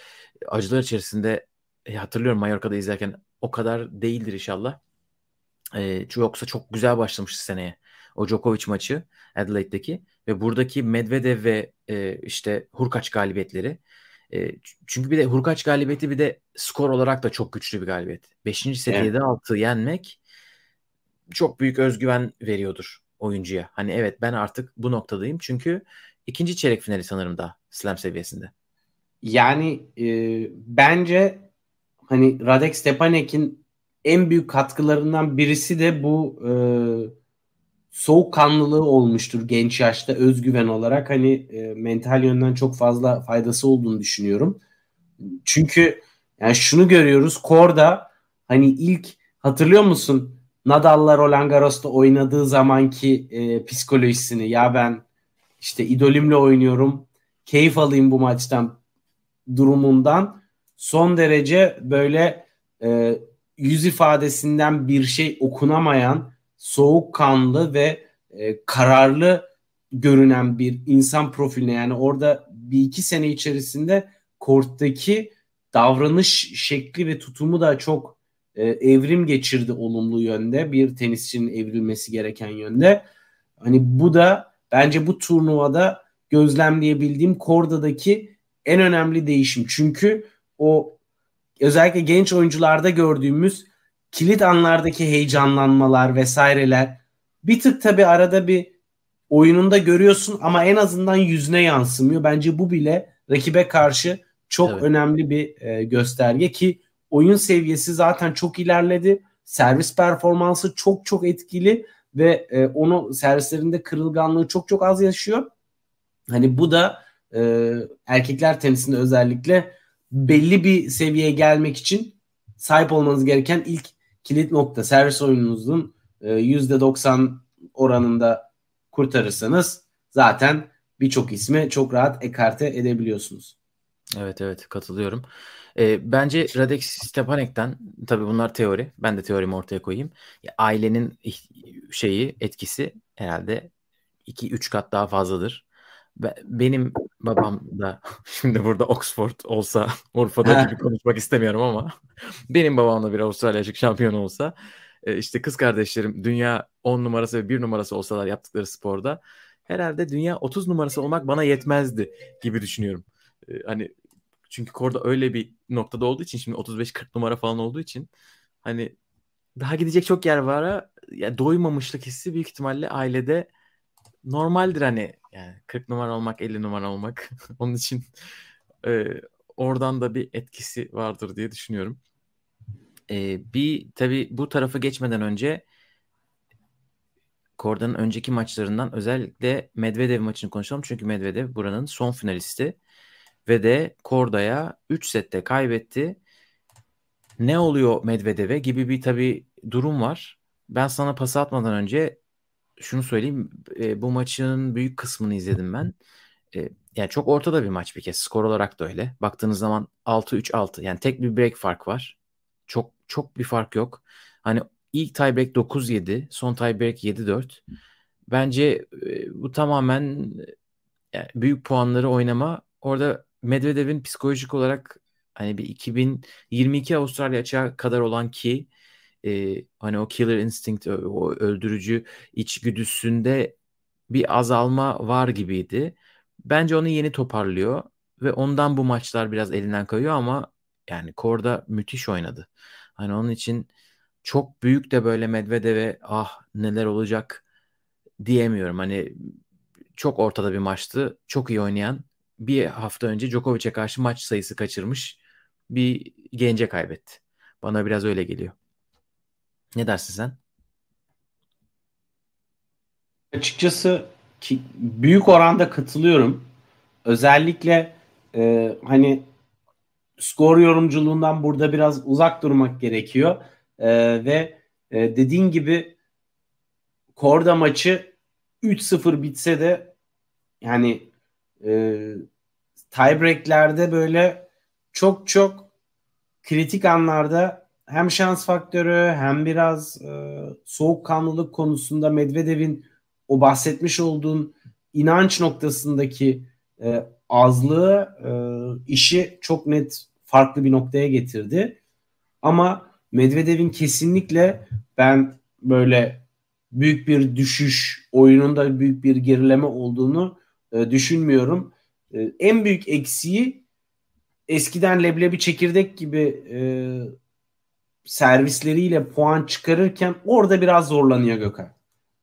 acılar içerisinde e, hatırlıyorum Mallorca'da izlerken o kadar değildir inşallah. E, yoksa çok güzel başlamıştı seneye. O Djokovic maçı Adelaide'deki ve buradaki Medvedev ve e, işte Hurkaç galibiyetleri e, çünkü bir de Hurkaç galibiyeti bir de skor olarak da çok güçlü bir galibiyet. Beşinci set evet. 7-6 yenmek çok büyük özgüven veriyordur oyuncuya. Hani evet ben artık bu noktadayım. Çünkü ikinci çeyrek finali sanırım da slam seviyesinde. Yani e, bence hani Radek Stepanek'in en büyük katkılarından birisi de bu e, soğukkanlılığı olmuştur genç yaşta özgüven olarak. Hani e, mental yönden çok fazla faydası olduğunu düşünüyorum. Çünkü yani şunu görüyoruz Korda hani ilk hatırlıyor musun Nadal'la Roland Garros'ta oynadığı zamanki e, psikolojisini ya ben işte idolümle oynuyorum keyif alayım bu maçtan durumundan son derece böyle e, yüz ifadesinden bir şey okunamayan soğukkanlı ve e, kararlı görünen bir insan profiline yani orada bir iki sene içerisinde korttaki davranış şekli ve tutumu da çok e, evrim geçirdi olumlu yönde. Bir tenisçinin evrilmesi gereken yönde. Hani bu da bence bu turnuvada gözlemleyebildiğim Korda'daki en önemli değişim. Çünkü o özellikle genç oyuncularda gördüğümüz kilit anlardaki heyecanlanmalar vesaireler bir tık tabi arada bir oyununda görüyorsun ama en azından yüzüne yansımıyor. Bence bu bile rakibe karşı çok evet. önemli bir e, gösterge ki oyun seviyesi zaten çok ilerledi. Servis performansı çok çok etkili ve e, onu servislerinde kırılganlığı çok çok az yaşıyor. Hani bu da e, erkekler tenisinde özellikle belli bir seviyeye gelmek için sahip olmanız gereken ilk kilit nokta servis oyununuzun e, %90 oranında kurtarırsanız zaten birçok ismi çok rahat ekarte edebiliyorsunuz. Evet evet katılıyorum. E, bence Radek Stepanek'ten tabii bunlar teori. Ben de teorimi ortaya koyayım. Ya, ailenin şeyi etkisi herhalde 2-3 kat daha fazladır benim babam da şimdi burada Oxford olsa Urfa'da gibi konuşmak istemiyorum ama benim babam da bir Avustralya açık şampiyon olsa e, işte kız kardeşlerim dünya 10 numarası ve 1 numarası olsalar yaptıkları sporda herhalde dünya 30 numarası olmak bana yetmezdi gibi düşünüyorum. Ee, hani çünkü Korda öyle bir noktada olduğu için şimdi 35-40 numara falan olduğu için hani daha gidecek çok yer var. Yani doymamışlık hissi büyük ihtimalle ailede normaldir hani yani 40 numara olmak 50 numara olmak onun için e, oradan da bir etkisi vardır diye düşünüyorum. E, bir tabi bu tarafı geçmeden önce Korda'nın önceki maçlarından özellikle Medvedev maçını konuşalım. Çünkü Medvedev buranın son finalisti ve de Korda'ya 3 sette kaybetti. Ne oluyor Medvedev'e gibi bir tabi durum var. Ben sana pas atmadan önce şunu söyleyeyim. E, bu maçın büyük kısmını izledim ben. E, yani çok ortada bir maç bir kez. Skor olarak da öyle. Baktığınız zaman 6-3-6. Yani tek bir break fark var. Çok çok bir fark yok. Hani ilk tiebreak 9-7, son tiebreak 7-4. Bence e, bu tamamen yani büyük puanları oynama. Orada Medvedev'in psikolojik olarak hani bir 2022 Avustralya açığa kadar olan ki e, hani o killer instinct o öldürücü içgüdüsünde bir azalma var gibiydi. Bence onu yeni toparlıyor ve ondan bu maçlar biraz elinden kayıyor ama yani Korda müthiş oynadı. Hani onun için çok büyük de böyle Medvedev'e ah neler olacak diyemiyorum. Hani çok ortada bir maçtı. Çok iyi oynayan bir hafta önce Djokovic'e karşı maç sayısı kaçırmış bir gence kaybetti. Bana biraz öyle geliyor. Ne dersin sen? Açıkçası ki, büyük oranda katılıyorum. Özellikle e, hani skor yorumculuğundan burada biraz uzak durmak gerekiyor. E, ve e, dediğin gibi Korda maçı 3-0 bitse de yani e, tiebreaklerde böyle çok çok kritik anlarda hem şans faktörü hem biraz e, soğukkanlılık konusunda Medvedev'in o bahsetmiş olduğun inanç noktasındaki e, azlığı e, işi çok net farklı bir noktaya getirdi. Ama Medvedev'in kesinlikle ben böyle büyük bir düşüş, oyununda büyük bir gerileme olduğunu e, düşünmüyorum. E, en büyük eksiği eskiden leblebi çekirdek gibi e, servisleriyle puan çıkarırken orada biraz zorlanıyor Gökhan.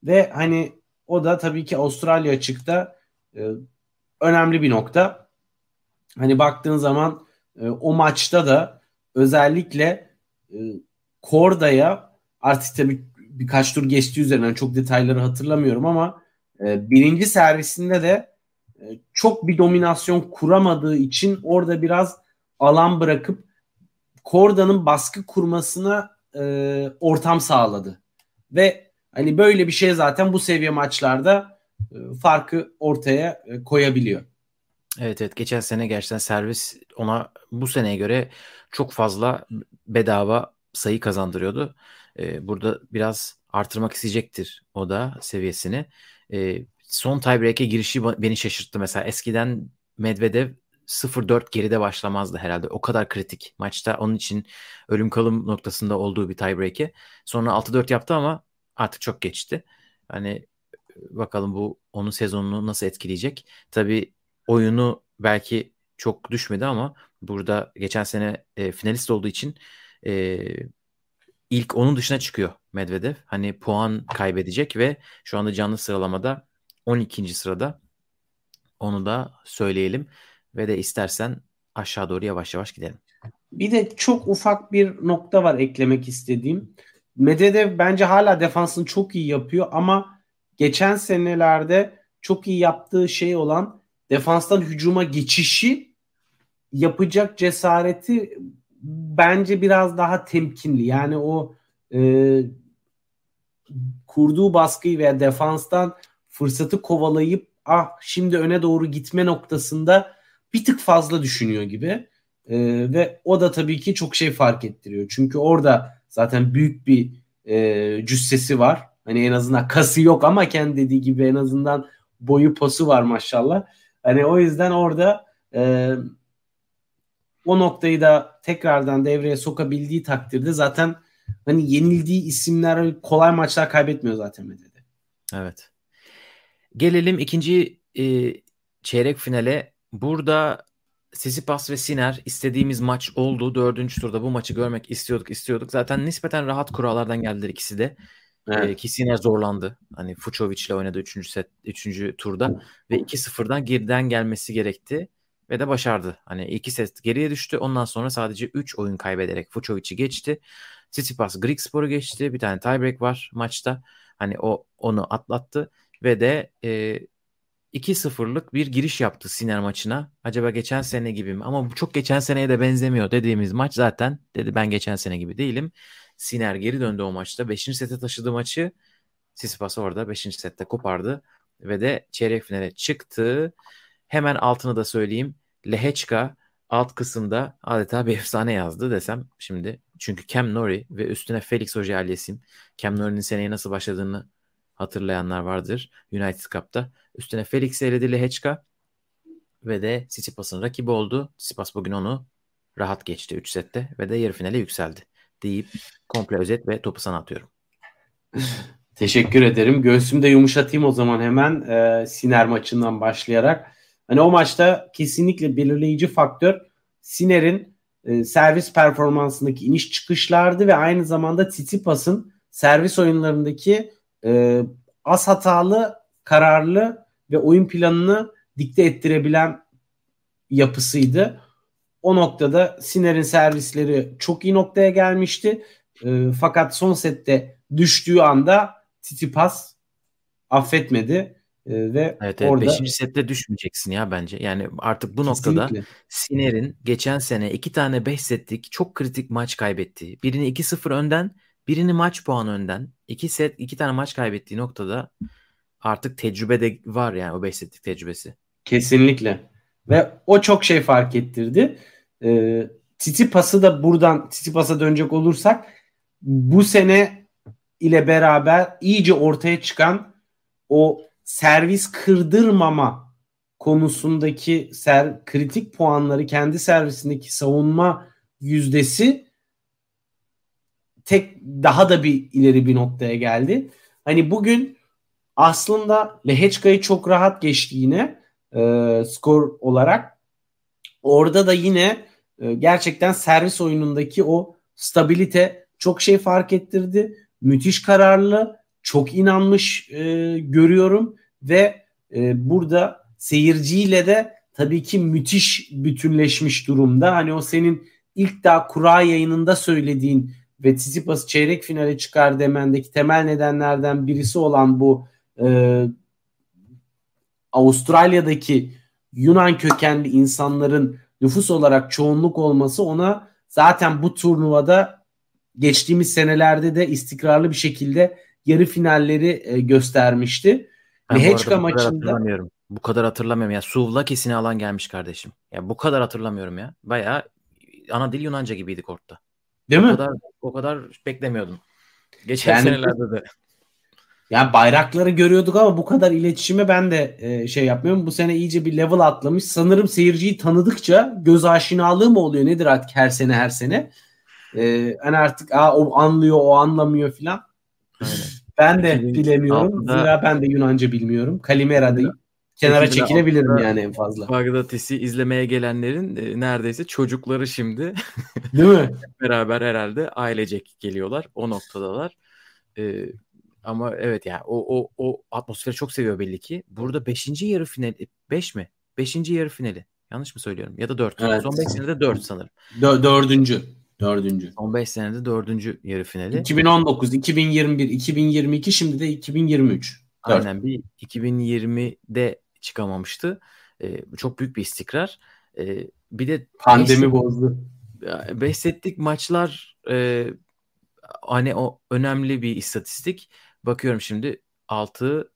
Ve hani o da tabii ki Avustralya açıkta e, önemli bir nokta. Hani baktığın zaman e, o maçta da özellikle e, Korda'ya artık tabii birkaç tur geçti üzerinden çok detayları hatırlamıyorum ama e, birinci servisinde de e, çok bir dominasyon kuramadığı için orada biraz alan bırakıp Korda'nın baskı kurmasına e, ortam sağladı. Ve hani böyle bir şey zaten bu seviye maçlarda e, farkı ortaya e, koyabiliyor. Evet evet geçen sene gerçekten servis ona bu seneye göre çok fazla bedava sayı kazandırıyordu. Ee, burada biraz artırmak isteyecektir o da seviyesini. Ee, son tiebreak'e girişi beni şaşırttı mesela. Eskiden Medvedev 0-4 geride başlamazdı herhalde. O kadar kritik maçta onun için ölüm kalım noktasında olduğu bir tiebreak'e. Sonra 6-4 yaptı ama artık çok geçti. Hani bakalım bu onun sezonunu nasıl etkileyecek. Tabii oyunu belki çok düşmedi ama burada geçen sene e, finalist olduğu için e, ilk onun dışına çıkıyor Medvedev. Hani puan kaybedecek ve şu anda canlı sıralamada 12. sırada. Onu da söyleyelim ve de istersen aşağı doğru yavaş yavaş gidelim. Bir de çok ufak bir nokta var eklemek istediğim. Medvedev bence hala defansını çok iyi yapıyor ama geçen senelerde çok iyi yaptığı şey olan defanstan hücuma geçişi yapacak cesareti bence biraz daha temkinli. Yani o e, kurduğu baskıyı veya defanstan fırsatı kovalayıp ah şimdi öne doğru gitme noktasında bir tık fazla düşünüyor gibi. E, ve o da tabii ki çok şey fark ettiriyor. Çünkü orada zaten büyük bir e, cüssesi var. Hani en azından kası yok ama kendi dediği gibi en azından boyu posu var maşallah. Hani o yüzden orada e, o noktayı da tekrardan devreye sokabildiği takdirde zaten hani yenildiği isimler kolay maçlar kaybetmiyor zaten Mede'de. Evet. Gelelim ikinci e, çeyrek finale. Burada Sisipas ve Siner istediğimiz maç oldu. Dördüncü turda bu maçı görmek istiyorduk istiyorduk. Zaten nispeten rahat kurallardan geldiler ikisi de. Evet. E, ki Siner zorlandı. Hani Fucovic ile oynadı 3. set 3. turda ve 2-0'dan geriden gelmesi gerekti ve de başardı. Hani iki set geriye düştü. Ondan sonra sadece 3 oyun kaybederek Fucovic'i geçti. Tsitsipas Greek Spor'u geçti. Bir tane tiebreak var maçta. Hani o onu atlattı ve de e, 2-0'lık bir giriş yaptı Siner maçına. Acaba geçen sene gibi mi? Ama bu çok geçen seneye de benzemiyor dediğimiz maç zaten. Dedi ben geçen sene gibi değilim. Siner geri döndü o maçta. 5. sete taşıdı maçı. Tsitsipas orada 5. sette kopardı ve de çeyrek finale çıktı. Hemen altını da söyleyeyim. Lehechka alt kısımda adeta bir efsane yazdı desem şimdi. Çünkü Cam Nori ve üstüne Felix Auger-Aliassime. Cam Nori'nin seneye nasıl başladığını hatırlayanlar vardır United Cup'ta. Üstüne Felix eledi Lehechka ve de Tsitsipas'ın rakibi oldu. Tsitsipas bugün onu rahat geçti 3 sette ve de yarı finale yükseldi deyip komple özet ve topu sana atıyorum. Teşekkür ederim. Göğsümü de yumuşatayım o zaman hemen e, Siner maçından başlayarak. Hani o maçta kesinlikle belirleyici faktör Siner'in e, servis performansındaki iniş çıkışlardı ve aynı zamanda Tsitsipas'ın servis oyunlarındaki e, az hatalı, kararlı ve oyun planını dikte ettirebilen yapısıydı. O noktada Siner'in servisleri çok iyi noktaya gelmişti. E, fakat son sette düştüğü anda Tsitsipas affetmedi ee, ve evet, evet, orada 5. sette düşmeyeceksin ya bence. Yani artık bu Kesinlikle. noktada Siner'in geçen sene iki tane 5 setlik çok kritik maç kaybettiği, birini 2-0 önden, birini maç puanı önden, iki set iki tane maç kaybettiği noktada artık tecrübe de var yani o 5 setlik tecrübesi. Kesinlikle. Ve o çok şey fark ettirdi. Ee, Titi pası da buradan Titi pasa dönecek olursak bu sene ile beraber iyice ortaya çıkan o servis kırdırmama konusundaki ser, kritik puanları kendi servisindeki savunma yüzdesi tek daha da bir ileri bir noktaya geldi. Hani bugün aslında Lehechka'yı çok rahat geçti yine e, skor olarak. Orada da yine e, gerçekten servis oyunundaki o stabilite çok şey fark ettirdi. Müthiş kararlı çok inanmış e, görüyorum ve e, burada seyirciyle de tabii ki müthiş bütünleşmiş durumda. Hani o senin ilk daha kura yayınında söylediğin ve Tsitsipas çeyrek finale çıkar demendeki temel nedenlerden birisi olan bu e, Avustralya'daki Yunan kökenli insanların nüfus olarak çoğunluk olması ona zaten bu turnuvada geçtiğimiz senelerde de istikrarlı bir şekilde yarı finalleri e, göstermişti. Lehechka maçında bu kadar hatırlamıyorum ya. Suvlakisini alan gelmiş kardeşim. Ya bu kadar hatırlamıyorum ya. Bayağı ana dil Yunanca gibiydi kortta. Değil o mi? Kadar, o kadar beklemiyordum. Geçen yani, senelerde de. Yani bayrakları görüyorduk ama bu kadar iletişime ben de e, şey yapmıyorum. Bu sene iyice bir level atlamış. Sanırım seyirciyi tanıdıkça göz aşinalığı mı oluyor nedir artık her sene her sene. E, hani artık Aa, o anlıyor o anlamıyor filan. Ben de bilemiyorum. Zira ben de Yunanca bilmiyorum. Kalimera'dayım. Kenara çekilebilirim yani en fazla. Bagdatis'i izlemeye gelenlerin e, neredeyse çocukları şimdi. Değil mi? beraber herhalde ailecek geliyorlar. O noktadalar. E, ama evet yani o, o, o atmosferi çok seviyor belli ki. Burada 5. yarı finali 5 mi? 5. yarı finali. Yanlış mı söylüyorum? Ya da 4. Evet. Son 5 senede 4 sanırım. Dö- dördüncü. Dördüncü. 15 senede dördüncü yarı finali. 2019, 2021, 2022 şimdi de 2023. Aynen bir 2020'de çıkamamıştı. Ee, çok büyük bir istikrar. Ee, bir de pandemi beş, bozdu. 5 setlik maçlar e, hani o önemli bir istatistik. Bakıyorum şimdi 6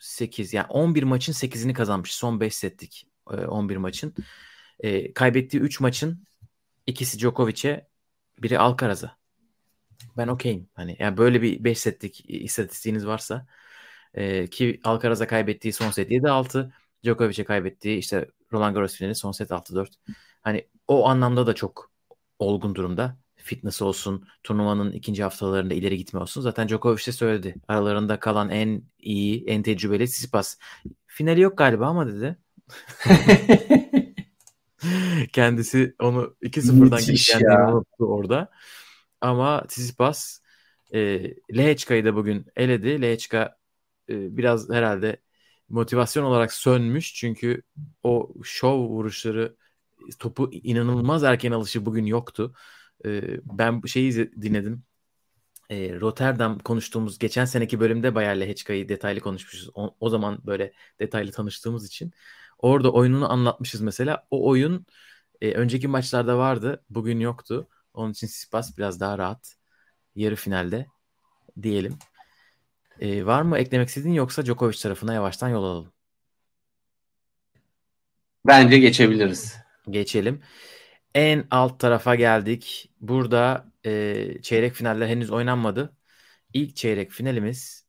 8 yani 11 maçın 8'ini kazanmış. Son 5 setlik e, 11 maçın. E, kaybettiği 3 maçın ikisi Djokovic'e biri Alcaraz'a. Ben okeyim. Hani yani böyle bir 5 setlik istatistiğiniz varsa e, ki Alcaraz'a kaybettiği son set 7-6, Djokovic'e kaybettiği işte Roland Garros finali son set 6-4. Hani o anlamda da çok olgun durumda. fitness olsun, turnuvanın ikinci haftalarında ileri gitme olsun. Zaten Djokovic de söyledi. Aralarında kalan en iyi, en tecrübeli Tsitsipas. Finali yok galiba ama dedi. Kendisi onu 2-0'dan geçendiğini unuttu orada. Ama Tsitsipas e, Lehechka'yı da bugün eledi. Lehechka e, biraz herhalde motivasyon olarak sönmüş. Çünkü o şov vuruşları topu inanılmaz erken alışı bugün yoktu. E, ben şeyi dinledim. E, Rotterdam konuştuğumuz geçen seneki bölümde bayağı Lehechka'yı detaylı konuşmuşuz. O, o zaman böyle detaylı tanıştığımız için. Orada oyununu anlatmışız mesela. O oyun e, önceki maçlarda vardı. Bugün yoktu. Onun için Sispas biraz daha rahat. Yarı finalde diyelim. E, var mı eklemek istediğin yoksa Djokovic tarafına yavaştan yol alalım. Bence geçebiliriz. Geçelim. En alt tarafa geldik. Burada e, çeyrek finaller henüz oynanmadı. İlk çeyrek finalimiz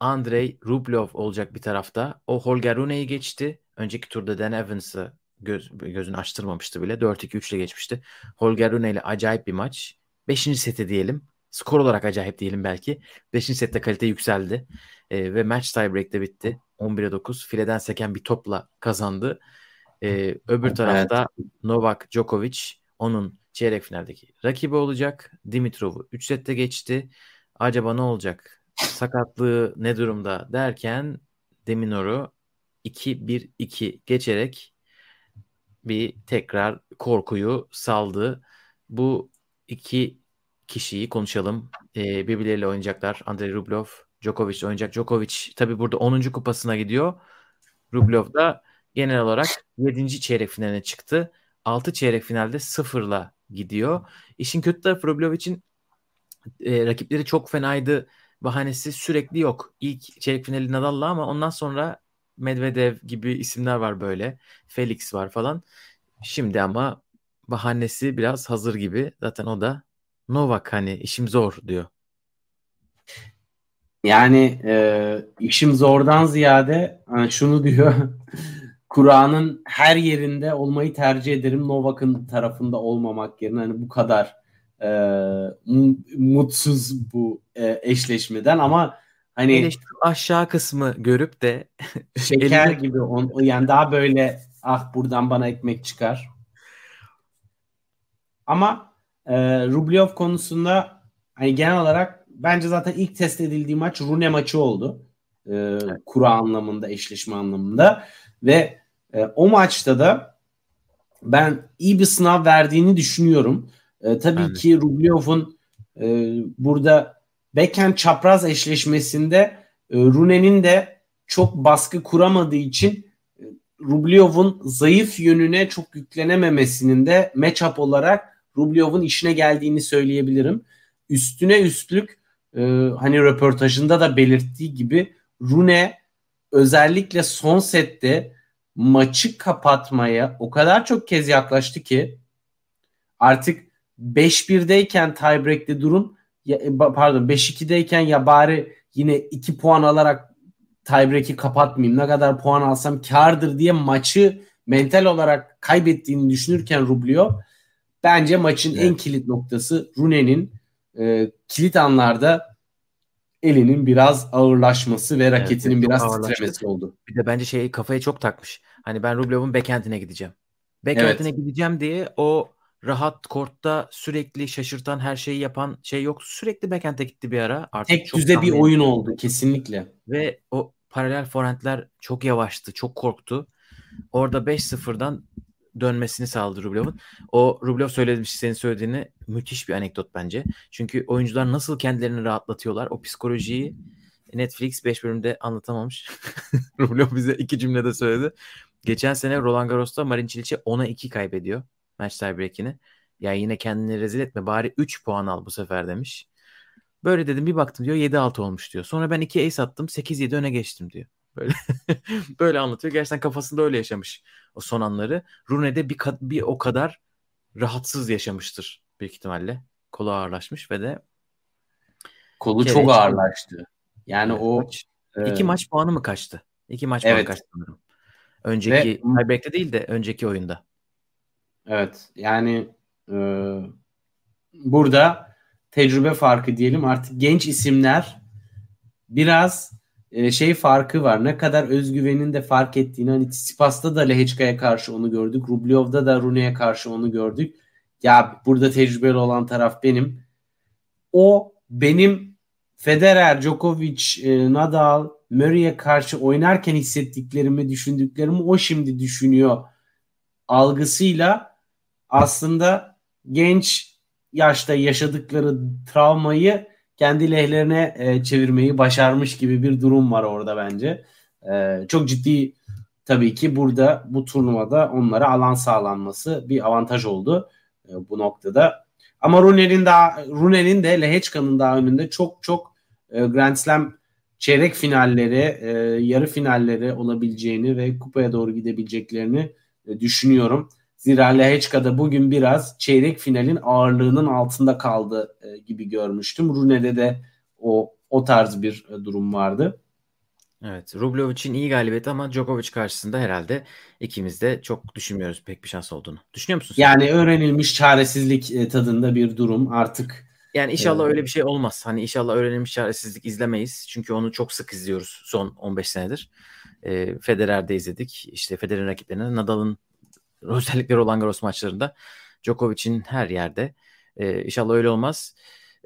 Andrei Rublev olacak bir tarafta. O Holger Rune'yi geçti. Önceki turda Dan Evans'ı göz, gözünü açtırmamıştı bile. 4-2-3 ile geçmişti. Holger Rune ile acayip bir maç. Beşinci seti diyelim. Skor olarak acayip diyelim belki. Beşinci sette kalite yükseldi. E, ve match tiebreak'te bitti. 11'e 9. Fileden seken bir topla kazandı. E, öbür tarafta evet. Novak Djokovic onun çeyrek finaldeki rakibi olacak. Dimitrov'u 3 sette geçti. Acaba ne olacak? Sakatlığı ne durumda derken Deminor'u 2-1-2 geçerek bir tekrar korkuyu saldı. Bu iki kişiyi konuşalım. Ee, birbirleriyle oynayacaklar. Andrei Rublev, Djokovic oynayacak. Djokovic tabi burada 10. kupasına gidiyor. Rublev da genel olarak 7. çeyrek finaline çıktı. 6 çeyrek finalde sıfırla gidiyor. İşin kötü tarafı Rublev için e, rakipleri çok fenaydı. Bahanesi sürekli yok. İlk çeyrek finali Nadal'la ama ondan sonra Medvedev gibi isimler var böyle. Felix var falan. Şimdi ama bahanesi biraz hazır gibi. Zaten o da Novak hani işim zor diyor. Yani e, işim zordan ziyade hani şunu diyor. Kur'an'ın her yerinde olmayı tercih ederim. Novak'ın tarafında olmamak yerine hani bu kadar e, mutsuz bu e, eşleşmeden ama Hani aşağı kısmı görüp de şeker gibi on, yani daha böyle ah buradan bana ekmek çıkar. Ama e, Rublev konusunda hani genel olarak bence zaten ilk test edildiği maç Rune maçı oldu. E, evet. Kura anlamında, eşleşme anlamında ve e, o maçta da ben iyi bir sınav verdiğini düşünüyorum. E, tabii ben ki Rublev'un e, burada backhand çapraz eşleşmesinde e, Rune'nin de çok baskı kuramadığı için e, Rublev'un zayıf yönüne çok yüklenememesinin de matchup olarak Rublev'un işine geldiğini söyleyebilirim. Üstüne üstlük e, hani röportajında da belirttiği gibi Rune özellikle son sette maçı kapatmaya o kadar çok kez yaklaştı ki artık 5-1'deyken tiebreak'te durum ya, e, pardon 5-2'deyken ya bari yine 2 puan alarak tiebreak'i kapatmayayım. Ne kadar puan alsam kardır diye maçı mental olarak kaybettiğini düşünürken Rublio bence maçın evet. en kilit noktası Rune'nin e, kilit anlarda elinin biraz ağırlaşması ve raketinin evet, biraz titremesi oldu. Bir de bence şey kafaya çok takmış. Hani ben Rublev'in backhand'ine gideceğim. Backhand'ine evet. gideceğim diye o rahat kortta sürekli şaşırtan her şeyi yapan şey yok. Sürekli backend'e gitti bir ara. Artık Tek çok düze bir oyun oldu kesinlikle. Ve o paralel forehandler çok yavaştı. Çok korktu. Orada 5-0'dan dönmesini sağladı Rublev'in. O Rublev söylemiş senin söylediğini müthiş bir anekdot bence. Çünkü oyuncular nasıl kendilerini rahatlatıyorlar. O psikolojiyi Netflix 5 bölümde anlatamamış. Rublev bize iki cümlede söyledi. Geçen sene Roland Garros'ta Marin Cilic 10'a 2 kaybediyor maç tiebreak'ini. Ya yine kendini rezil etme bari 3 puan al bu sefer demiş. Böyle dedim bir baktım diyor 7-6 olmuş diyor. Sonra ben 2 ace attım 8-7 öne geçtim diyor. Böyle böyle anlatıyor. Gerçekten kafasında öyle yaşamış o son anları. Rune'de bir, bir o kadar rahatsız yaşamıştır büyük ihtimalle. Kolu ağırlaşmış ve de kolu çok çıkıyor. ağırlaştı. Yani evet, o maç, e... iki maç puanı mı kaçtı? İki maç evet. puanı kaçtı sanırım. Önceki ve... tiebreak'te değil de önceki oyunda. Evet yani e, burada tecrübe farkı diyelim artık genç isimler biraz e, şey farkı var. Ne kadar özgüvenin de fark ettiğini hani Tsitsipas'ta da Lehechka'ya karşı onu gördük. Rublev'da da Rune'ye karşı onu gördük. Ya burada tecrübeli olan taraf benim. O benim Federer, Djokovic, e, Nadal, Murray'e karşı oynarken hissettiklerimi, düşündüklerimi o şimdi düşünüyor algısıyla aslında genç yaşta yaşadıkları travmayı kendi lehlerine e, çevirmeyi başarmış gibi bir durum var orada bence. E, çok ciddi tabii ki burada bu turnuvada onlara alan sağlanması bir avantaj oldu e, bu noktada. Ama Rune'nin daha Rune'nin de Lehechka'nın daha önünde çok çok e, Grand Slam çeyrek finalleri, e, yarı finalleri olabileceğini ve kupaya doğru gidebileceklerini e, düşünüyorum. Zira Lehechka'da bugün biraz çeyrek finalin ağırlığının altında kaldı e, gibi görmüştüm. Rune'de de o o tarz bir e, durum vardı. Evet, Rublev için iyi galibiyet ama Djokovic karşısında herhalde ikimiz de çok düşünmüyoruz pek bir şans olduğunu. Düşünüyor musun? Yani öğrenilmiş çaresizlik e, tadında bir durum artık. Yani inşallah ee, öyle bir şey olmaz. Hani inşallah öğrenilmiş çaresizlik izlemeyiz. Çünkü onu çok sık izliyoruz son 15 senedir. E, Federer'de izledik. İşte Federer'in rakiplerine Nadal'ın özellikle Roland Garros maçlarında Djokovic'in her yerde. E, inşallah öyle olmaz.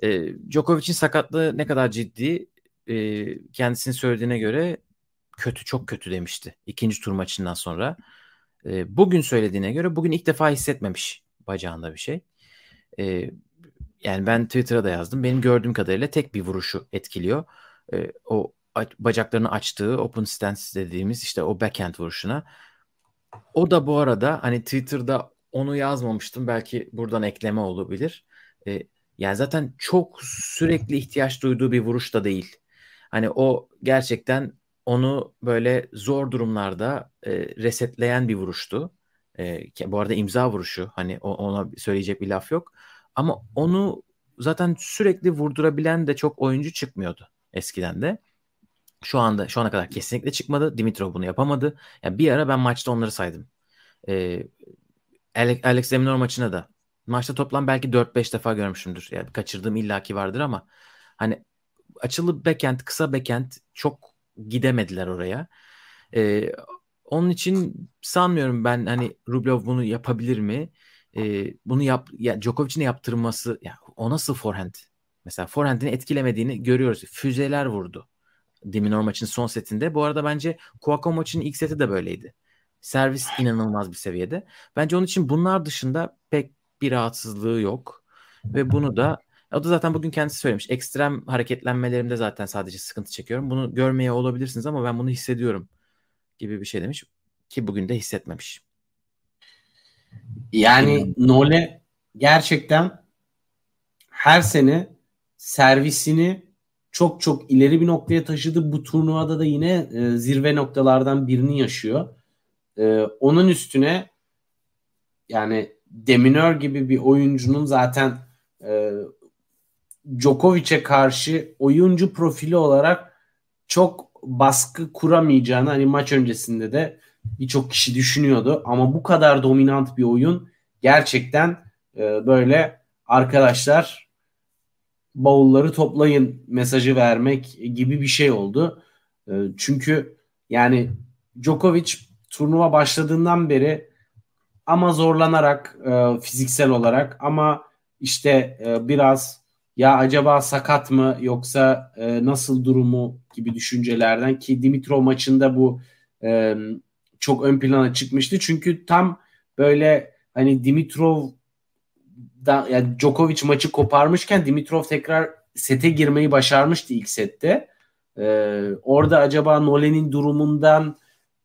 E, Djokovic'in sakatlığı ne kadar ciddi e, kendisinin söylediğine göre kötü çok kötü demişti ikinci tur maçından sonra. E, bugün söylediğine göre bugün ilk defa hissetmemiş bacağında bir şey. E, yani ben Twitter'a da yazdım. Benim gördüğüm kadarıyla tek bir vuruşu etkiliyor. E, o bacaklarını açtığı open stance dediğimiz işte o backhand vuruşuna. O da bu arada hani Twitter'da onu yazmamıştım. Belki buradan ekleme olabilir. E, yani zaten çok sürekli ihtiyaç duyduğu bir vuruş da değil. Hani o gerçekten onu böyle zor durumlarda e, resetleyen bir vuruştu. E, bu arada imza vuruşu. Hani ona söyleyecek bir laf yok. Ama onu zaten sürekli vurdurabilen de çok oyuncu çıkmıyordu eskiden de. Şu anda şu ana kadar kesinlikle çıkmadı. Dimitrov bunu yapamadı. Yani bir ara ben maçta onları saydım. Ee, Alex Deminor maçına da maçta toplam belki 4-5 defa görmüşümdür. Yani kaçırdığım illaki vardır ama hani açılı backend, kısa backend çok gidemediler oraya. Ee, onun için sanmıyorum ben hani Rublev bunu yapabilir mi? Ee, bunu yap ya Djokovic'in yaptırması ya o nasıl forehand? Mesela forehand'ini etkilemediğini görüyoruz. Füzeler vurdu. Diminor maçın son setinde. Bu arada bence Kuako maçının ilk seti de böyleydi. Servis inanılmaz bir seviyede. Bence onun için bunlar dışında pek bir rahatsızlığı yok. Ve bunu da o da zaten bugün kendisi söylemiş. Ekstrem hareketlenmelerimde zaten sadece sıkıntı çekiyorum. Bunu görmeye olabilirsiniz ama ben bunu hissediyorum gibi bir şey demiş. Ki bugün de hissetmemiş. Yani Nole gerçekten her sene servisini çok çok ileri bir noktaya taşıdı. Bu turnuvada da yine e, zirve noktalardan birini yaşıyor. E, onun üstüne yani Deminör gibi bir oyuncunun zaten e, Djokovic'e karşı oyuncu profili olarak çok baskı kuramayacağını hani maç öncesinde de birçok kişi düşünüyordu. Ama bu kadar dominant bir oyun gerçekten e, böyle arkadaşlar bavulları toplayın mesajı vermek gibi bir şey oldu. E, çünkü yani Djokovic turnuva başladığından beri ama zorlanarak e, fiziksel olarak ama işte e, biraz ya acaba sakat mı yoksa e, nasıl durumu gibi düşüncelerden ki Dimitrov maçında bu çok ön plana çıkmıştı. Çünkü tam böyle hani Dimitrov da yani Djokovic maçı koparmışken Dimitrov tekrar sete girmeyi başarmıştı ilk sette. Ee, orada acaba Nolan'in durumundan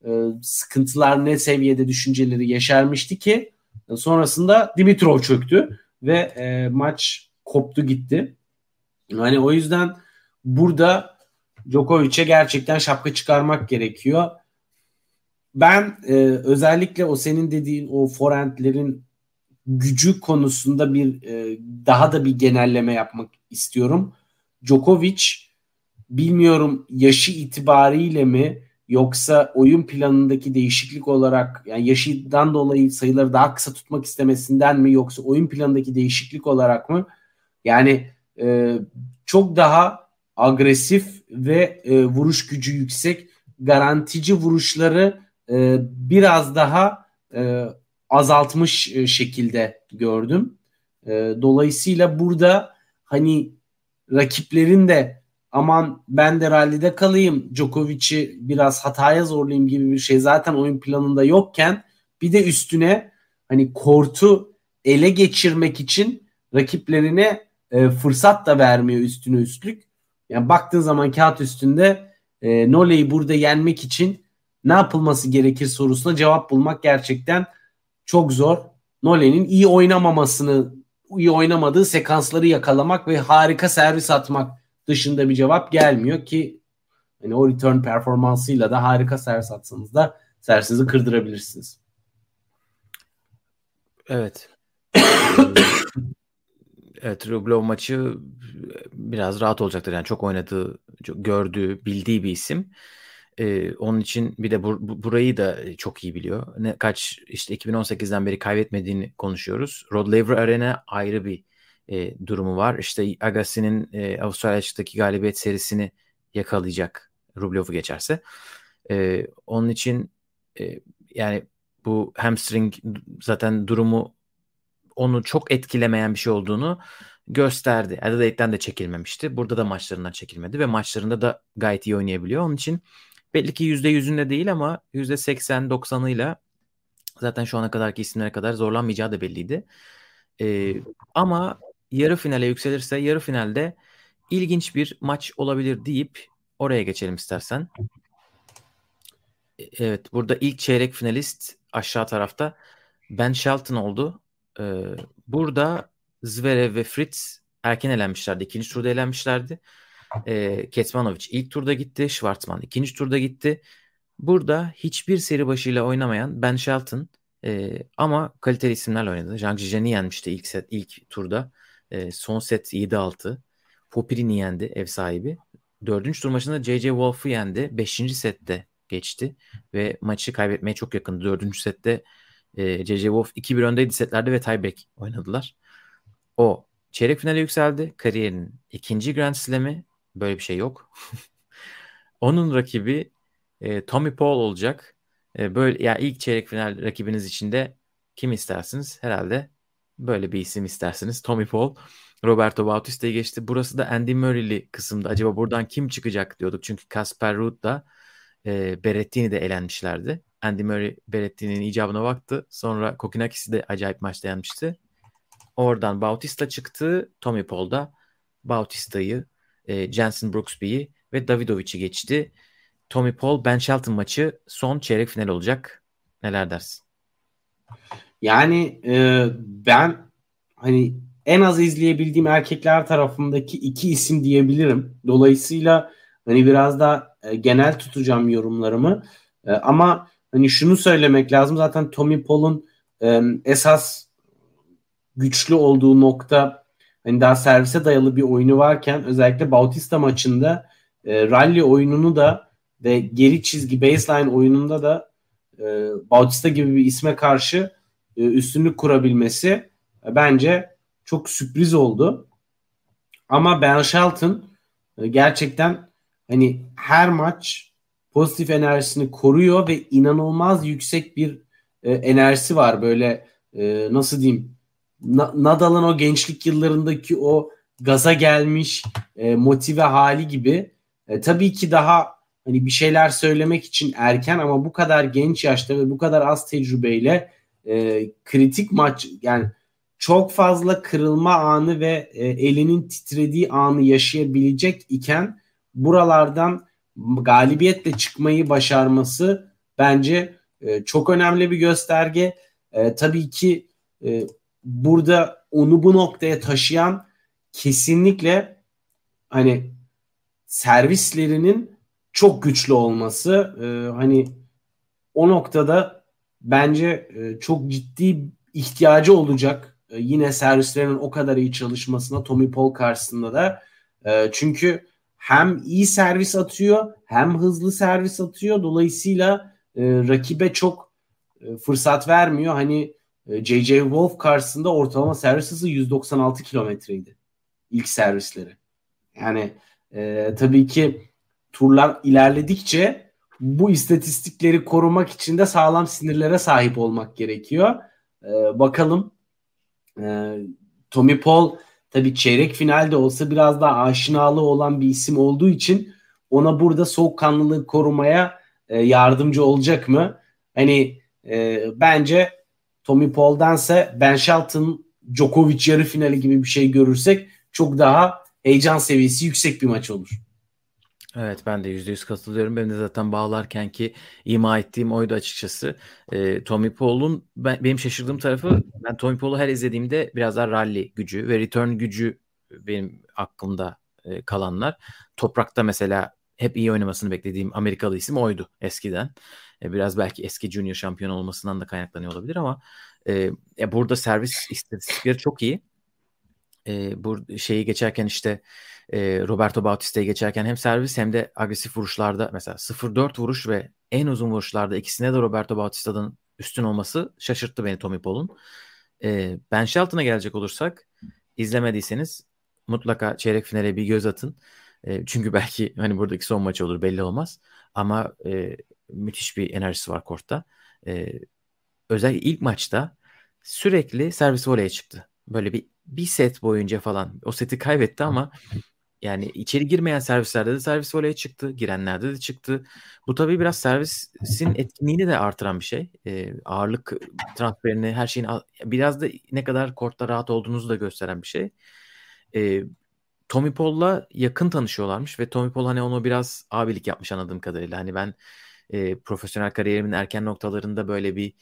e, sıkıntılar ne seviyede düşünceleri yaşarmıştı ki sonrasında Dimitrov çöktü ve e, maç koptu gitti. Yani o yüzden burada Djokovic'e gerçekten şapka çıkarmak gerekiyor. Ben e, özellikle o senin dediğin o forentlerin gücü konusunda bir e, daha da bir genelleme yapmak istiyorum. Djokovic bilmiyorum yaşı itibariyle mi yoksa oyun planındaki değişiklik olarak yani yaşından dolayı sayıları daha kısa tutmak istemesinden mi yoksa oyun planındaki değişiklik olarak mı? Yani e, çok daha agresif ve e, vuruş gücü yüksek garantici vuruşları e, biraz daha e, azaltmış e, şekilde gördüm. E, dolayısıyla burada hani rakiplerin de aman ben de rallide kalayım Djokovic'i biraz hataya zorlayayım gibi bir şey zaten oyun planında yokken bir de üstüne hani kortu ele geçirmek için rakiplerine e, fırsat da vermiyor üstüne üstlük. Yani baktığın zaman kağıt üstünde e, Nole'yi burada yenmek için ne yapılması gerekir sorusuna cevap bulmak gerçekten çok zor. Nole'nin iyi oynamamasını, iyi oynamadığı sekansları yakalamak ve harika servis atmak dışında bir cevap gelmiyor ki hani o return performansıyla da harika servis atsanız da servisinizi kırdırabilirsiniz. Evet. evet Rublev maçı biraz rahat olacaktır. Yani çok oynadığı, çok gördüğü, bildiği bir isim. Ee, onun için bir de bur- burayı da çok iyi biliyor. Ne kaç işte 2018'den beri kaybetmediğini konuşuyoruz. Rod Laver Arena ayrı bir e, durumu var. İşte Agassi'nin e, Avustralya açıktaki galibiyet serisini yakalayacak Rublev'u geçerse. E, onun için e, yani bu hamstring zaten durumu onu çok etkilemeyen bir şey olduğunu gösterdi. Adelaide'den de çekilmemişti. Burada da maçlarından çekilmedi ve maçlarında da gayet iyi oynayabiliyor. Onun için belli ki %100'ünde değil ama %80-90'ıyla zaten şu ana kadarki isimlere kadar zorlanmayacağı da belliydi. Ee, ama yarı finale yükselirse yarı finalde ilginç bir maç olabilir deyip oraya geçelim istersen. E, evet burada ilk çeyrek finalist aşağı tarafta Ben Shelton oldu. Ee, burada Zverev ve Fritz erken elenmişlerdi. İkinci turda elenmişlerdi. Ee, Ketmanovic ilk turda gitti. Schwartzman ikinci turda gitti. Burada hiçbir seri başıyla oynamayan Ben Shelton e, ama kaliteli isimlerle oynadı. Zhang Zhizhen'i yenmişti ilk set, ilk turda. E, son set 7-6. Popirin'i yendi ev sahibi. Dördüncü tur maçında J.J. Wolf'u yendi. Beşinci sette geçti ve maçı kaybetmeye çok yakındı. Dördüncü sette e, J.J. Wolf 2-1 öndeydi setlerde ve tiebreak oynadılar. O çeyrek finale yükseldi. Kariyerinin ikinci Grand Slam'i. Böyle bir şey yok. Onun rakibi e, Tommy Paul olacak. E, böyle ya yani ilk çeyrek final rakibiniz içinde kim istersiniz? Herhalde Böyle bir isim isterseniz. Tommy Paul, Roberto Bautista'yı geçti. Burası da Andy Murray'li kısımda. Acaba buradan kim çıkacak diyorduk. Çünkü Casper Ruud da e, Berrettini de elenmişlerdi. Andy Murray Berrettini'nin icabına baktı. Sonra Kokinakis'i de acayip maçta yenmişti. Oradan Bautista çıktı. Tommy Paul da Bautista'yı, e, Jensen Brooksby'yi ve Davidovic'i geçti. Tommy Paul Ben Shelton maçı son çeyrek final olacak. Neler dersin? Yani e, ben hani en az izleyebildiğim erkekler tarafındaki iki isim diyebilirim. Dolayısıyla hani biraz da e, genel tutacağım yorumlarımı. E, ama hani şunu söylemek lazım. Zaten Tommy Paul'un e, esas güçlü olduğu nokta hani daha servise dayalı bir oyunu varken özellikle Bautista maçında e, rally oyununu da ve geri çizgi baseline oyununda da e, Bautista gibi bir isme karşı e, üstünlük kurabilmesi e, bence çok sürpriz oldu. Ama Ben Shelton e, gerçekten hani her maç pozitif enerjisini koruyor ve inanılmaz yüksek bir enerjisi var. Böyle nasıl diyeyim Nadal'ın o gençlik yıllarındaki o gaza gelmiş motive hali gibi. tabii ki daha hani bir şeyler söylemek için erken ama bu kadar genç yaşta ve bu kadar az tecrübeyle e, kritik maç yani çok fazla kırılma anı ve e, elinin titrediği anı yaşayabilecek iken buralardan galibiyetle çıkmayı başarması bence e, çok önemli bir gösterge. E, tabii ki e, burada onu bu noktaya taşıyan kesinlikle hani servislerinin çok güçlü olması. E, hani o noktada bence e, çok ciddi ihtiyacı olacak. E, yine servislerin o kadar iyi çalışmasına Tommy Paul karşısında da. E, çünkü hem iyi servis atıyor hem hızlı servis atıyor. Dolayısıyla e, rakibe çok e, fırsat vermiyor. Hani J.J. Wolf karşısında ortalama servis hızı 196 kilometreydi ilk servisleri. Yani e, tabii ki turlar ilerledikçe bu istatistikleri korumak için de sağlam sinirlere sahip olmak gerekiyor. E, bakalım e, Tommy Paul tabii çeyrek finalde olsa biraz daha aşinalığı olan bir isim olduğu için ona burada soğukkanlılığı korumaya e, yardımcı olacak mı? Hani e, bence Tommy Paul'dansa Ben Shelton Djokovic yarı finali gibi bir şey görürsek çok daha heyecan seviyesi yüksek bir maç olur. Evet ben de %100 katılıyorum. Benim de zaten bağlarken ki ima ettiğim oydu açıkçası. E, Tommy Paul'un ben, benim şaşırdığım tarafı ben Tommy Paul'u her izlediğimde biraz daha rally gücü ve return gücü benim aklımda e, kalanlar. Toprakta mesela hep iyi oynamasını beklediğim Amerikalı isim oydu eskiden. E, biraz belki eski junior şampiyon olmasından da kaynaklanıyor olabilir ama e, burada servis istatistikleri çok iyi. E, bu şeyi geçerken işte e, Roberto Bautista'yı geçerken hem servis hem de agresif vuruşlarda mesela 0-4 vuruş ve en uzun vuruşlarda ikisine de Roberto Bautista'dan üstün olması şaşırttı beni Tommy Paul'un. E, Ben Shelton'a gelecek olursak izlemediyseniz mutlaka çeyrek finale bir göz atın. E, çünkü belki hani buradaki son maç olur belli olmaz. Ama e, müthiş bir enerjisi var kortta. E, özellikle ilk maçta sürekli servis voleye çıktı. Böyle bir bir set boyunca falan o seti kaybetti ama yani içeri girmeyen servislerde de servis voleye çıktı. Girenlerde de çıktı. Bu tabii biraz servisin etkinliğini de artıran bir şey. E, ağırlık transferini her şeyin biraz da ne kadar kortta rahat olduğunuzu da gösteren bir şey. E, Tommy Paul'la yakın tanışıyorlarmış ve Tommy Paul hani onu biraz abilik yapmış anladığım kadarıyla. Hani ben e, profesyonel kariyerimin erken noktalarında böyle bir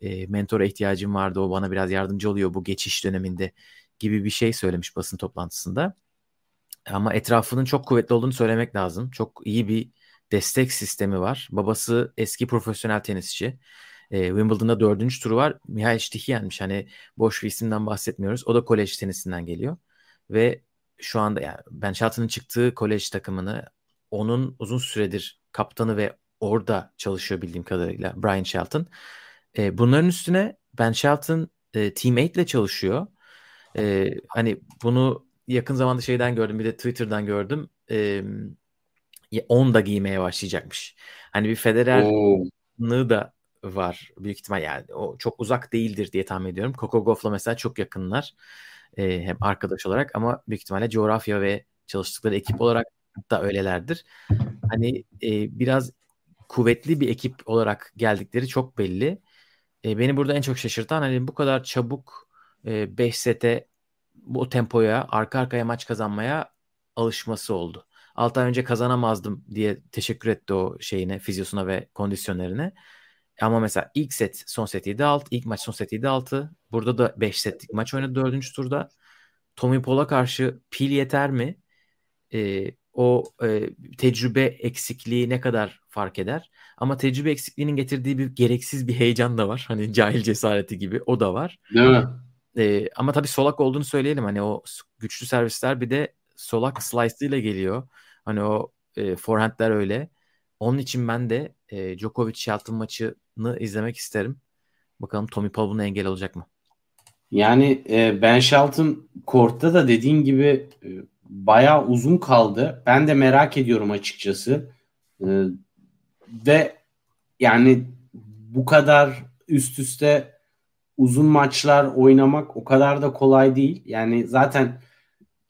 e, mentora ihtiyacım vardı. O bana biraz yardımcı oluyor bu geçiş döneminde gibi bir şey söylemiş basın toplantısında. Ama etrafının çok kuvvetli olduğunu söylemek lazım. Çok iyi bir destek sistemi var. Babası eski profesyonel tenisçi. E, Wimbledon'da dördüncü turu var. Mihail Stihiyen'miş. Hani boş bir isimden bahsetmiyoruz. O da kolej tenisinden geliyor. Ve şu anda yani Ben Shelton'ın çıktığı kolej takımını onun uzun süredir kaptanı ve orada çalışıyor bildiğim kadarıyla Brian Shelton. E, bunların üstüne Ben Shelton e, teammate ile çalışıyor. E, hani bunu yakın zamanda şeyden gördüm bir de Twitter'dan gördüm. E, 10 da giymeye başlayacakmış. Hani bir Federer'lığı da var büyük ihtimal yani o çok uzak değildir diye tahmin ediyorum. Coco Gauff'la mesela çok yakınlar. E, hem arkadaş olarak ama büyük ihtimalle coğrafya ve çalıştıkları ekip olarak da öylelerdir. Hani e, biraz kuvvetli bir ekip olarak geldikleri çok belli. E, beni burada en çok şaşırtan hani bu kadar çabuk 5 e, sete bu tempoya arka arkaya maç kazanmaya alışması oldu. 6 ay önce kazanamazdım diye teşekkür etti o şeyine, fizyosuna ve kondisyonerine. Ama mesela ilk set son set 7-6, ilk maç son set 7-6. Burada da 5 setlik maç oynadı 4. turda. Tommy Paul'a karşı pil yeter mi? Ee, o e, tecrübe eksikliği ne kadar fark eder? Ama tecrübe eksikliğinin getirdiği bir gereksiz bir heyecan da var. Hani cahil cesareti gibi o da var. Değil mi? E, ama tabii solak olduğunu söyleyelim. Hani o güçlü servisler bir de solak slice ile geliyor. Hani o e, forehandler öyle. Onun için ben de e, Djokovic Shelton maçını izlemek isterim. Bakalım Tommy Paul buna engel olacak mı? Yani e, Ben Shelton kortta da dediğin gibi e, bayağı uzun kaldı. Ben de merak ediyorum açıkçası. E, ve yani bu kadar üst üste uzun maçlar oynamak o kadar da kolay değil. Yani zaten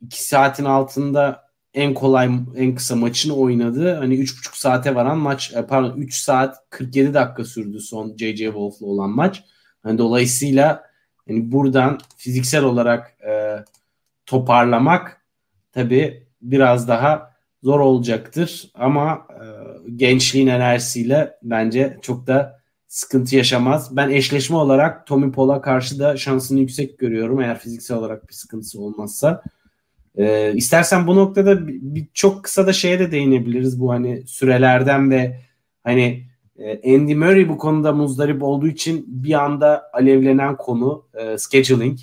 2 saatin altında en kolay en kısa maçını oynadı. Hani 3,5 saate varan maç e, pardon 3 saat 47 dakika sürdü son JJ Wolf'la olan maç. Hani dolayısıyla hani buradan fiziksel olarak e, toparlamak tabi biraz daha zor olacaktır ama e, gençliğin enerjisiyle bence çok da sıkıntı yaşamaz. Ben eşleşme olarak Tommy Paul'a karşı da şansını yüksek görüyorum eğer fiziksel olarak bir sıkıntısı olmazsa. Ee, istersen bu noktada bir, bir çok kısa da şeye de değinebiliriz bu hani sürelerden ve hani e, Andy Murray bu konuda muzdarip olduğu için bir anda alevlenen konu e, scheduling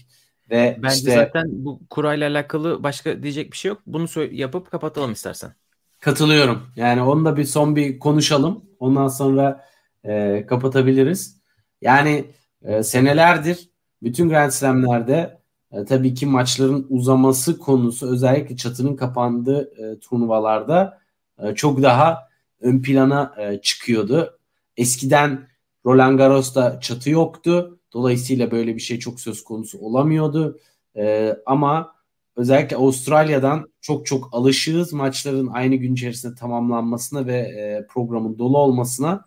ve Bence işte zaten bu kurayla alakalı başka diyecek bir şey yok. Bunu yapıp kapatalım istersen. Katılıyorum. Yani onu da bir son bir konuşalım. Ondan sonra e, kapatabiliriz. Yani e, senelerdir bütün Grand Slam'lerde e, tabii ki maçların uzaması konusu özellikle çatının kapandığı e, turnuvalarda e, çok daha ön plana e, çıkıyordu. Eskiden Roland Garros'ta çatı yoktu. Dolayısıyla böyle bir şey çok söz konusu olamıyordu. E, ama özellikle Avustralya'dan çok çok alışığız maçların aynı gün içerisinde tamamlanmasına ve e, programın dolu olmasına.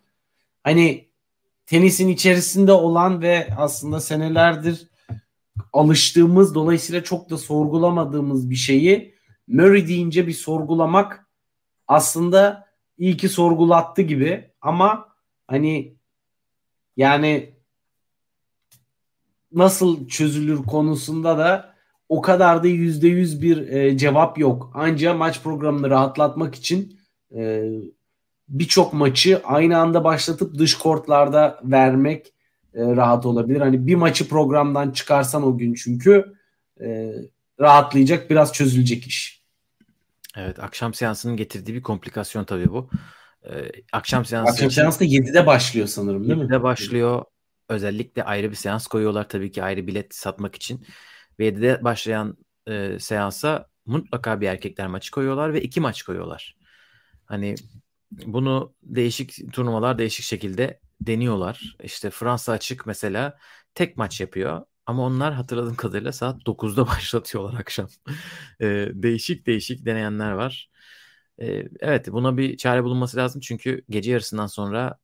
Hani tenisin içerisinde olan ve aslında senelerdir alıştığımız dolayısıyla çok da sorgulamadığımız bir şeyi Murray deyince bir sorgulamak aslında iyi ki sorgulattı gibi ama hani yani nasıl çözülür konusunda da o kadar da yüzde yüz bir e, cevap yok. Ancak maç programını rahatlatmak için e, birçok maçı aynı anda başlatıp dış kortlarda vermek e, rahat olabilir. Hani bir maçı programdan çıkarsan o gün çünkü e, rahatlayacak biraz çözülecek iş. Evet akşam seansının getirdiği bir komplikasyon tabii bu. Ee, akşam seansı Akşam seansı da 7'de başlıyor sanırım değil 7'de mi? başlıyor. Özellikle ayrı bir seans koyuyorlar tabii ki ayrı bilet satmak için. Ve 7'de başlayan e, seansa mutlaka bir erkekler maçı koyuyorlar ve iki maç koyuyorlar. Hani bunu değişik turnuvalar değişik şekilde deniyorlar. İşte Fransa açık mesela tek maç yapıyor. Ama onlar hatırladığım kadarıyla saat 9'da başlatıyorlar akşam. Ee, değişik değişik deneyenler var. Ee, evet buna bir çare bulunması lazım. Çünkü gece yarısından sonra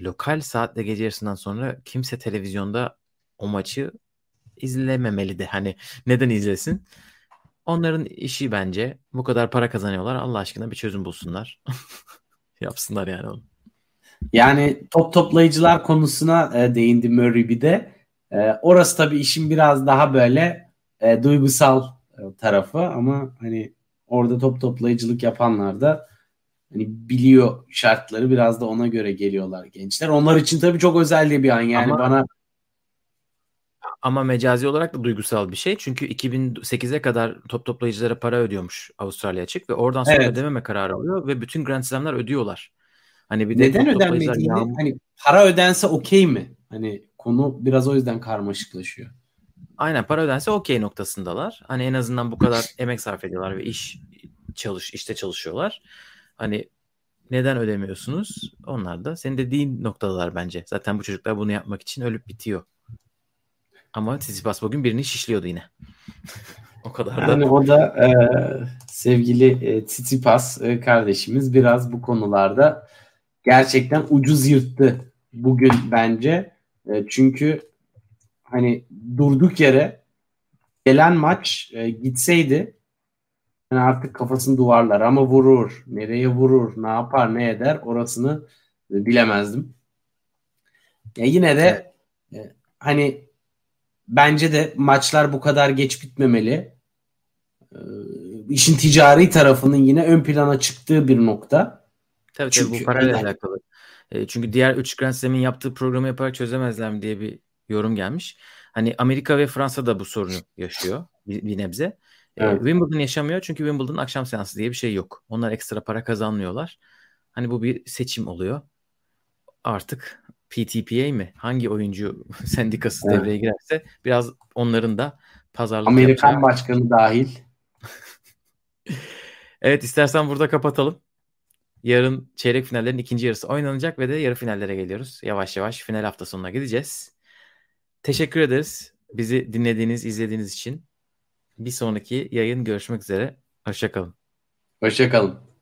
lokal saatle gece yarısından sonra kimse televizyonda o maçı izlememeli de. Hani neden izlesin? Onların işi bence. Bu kadar para kazanıyorlar. Allah aşkına bir çözüm bulsunlar. Yapsınlar yani onu. Yani top toplayıcılar konusuna e, değindi Murray bir de. E, orası tabii işin biraz daha böyle e, duygusal e, tarafı ama hani orada top toplayıcılık yapanlar da hani biliyor şartları biraz da ona göre geliyorlar gençler. Onlar için tabii çok özel bir an yani ama, bana ama mecazi olarak da duygusal bir şey. Çünkü 2008'e kadar top toplayıcılara para ödüyormuş Avustralya açık ve oradan sonra evet. ödememe kararı alıyor ve bütün Grand Slam'lar ödüyorlar. Hani bir de Neden ödenmediğini yağmur... hani para ödense okey mi? Hani konu biraz o yüzden karmaşıklaşıyor. Aynen para ödense okey noktasındalar. Hani en azından bu kadar emek sarf ediyorlar ve iş çalış işte çalışıyorlar. Hani neden ödemiyorsunuz? Onlar da senin dediğin noktalar bence. Zaten bu çocuklar bunu yapmak için ölüp bitiyor. Ama Tsitsipas bugün birini şişliyordu yine. o kadar da. Yani o da e, sevgili e, Tsitsipas e, kardeşimiz biraz bu konularda gerçekten ucuz yırttı bugün bence. E, çünkü hani durduk yere gelen maç e, gitseydi yani artık kafasını duvarlar ama vurur. Nereye vurur, ne yapar, ne eder orasını bilemezdim. Ya yine de e, hani bence de maçlar bu kadar geç bitmemeli. E, işin ticari tarafının yine ön plana çıktığı bir nokta. Tabii Çünkü, tabii bu parayla alakalı. E, çünkü diğer 3 Grand Slam'in yaptığı programı yaparak çözemezler mi diye bir yorum gelmiş. Hani Amerika ve Fransa da bu sorunu yaşıyor bir, bir nebze. E, evet. Wimbledon yaşamıyor çünkü Wimbledon akşam seansı diye bir şey yok. Onlar ekstra para kazanmıyorlar. Hani bu bir seçim oluyor. Artık PTPA mi? Hangi oyuncu sendikası evet. devreye girerse biraz onların da pazarlık Amerikan yapacağı... başkanı dahil. evet istersen burada kapatalım. Yarın çeyrek finallerin ikinci yarısı oynanacak ve de yarı finallere geliyoruz. Yavaş yavaş final hafta sonuna gideceğiz. Teşekkür ederiz bizi dinlediğiniz, izlediğiniz için. Bir sonraki yayın görüşmek üzere. Hoşçakalın. Hoşçakalın.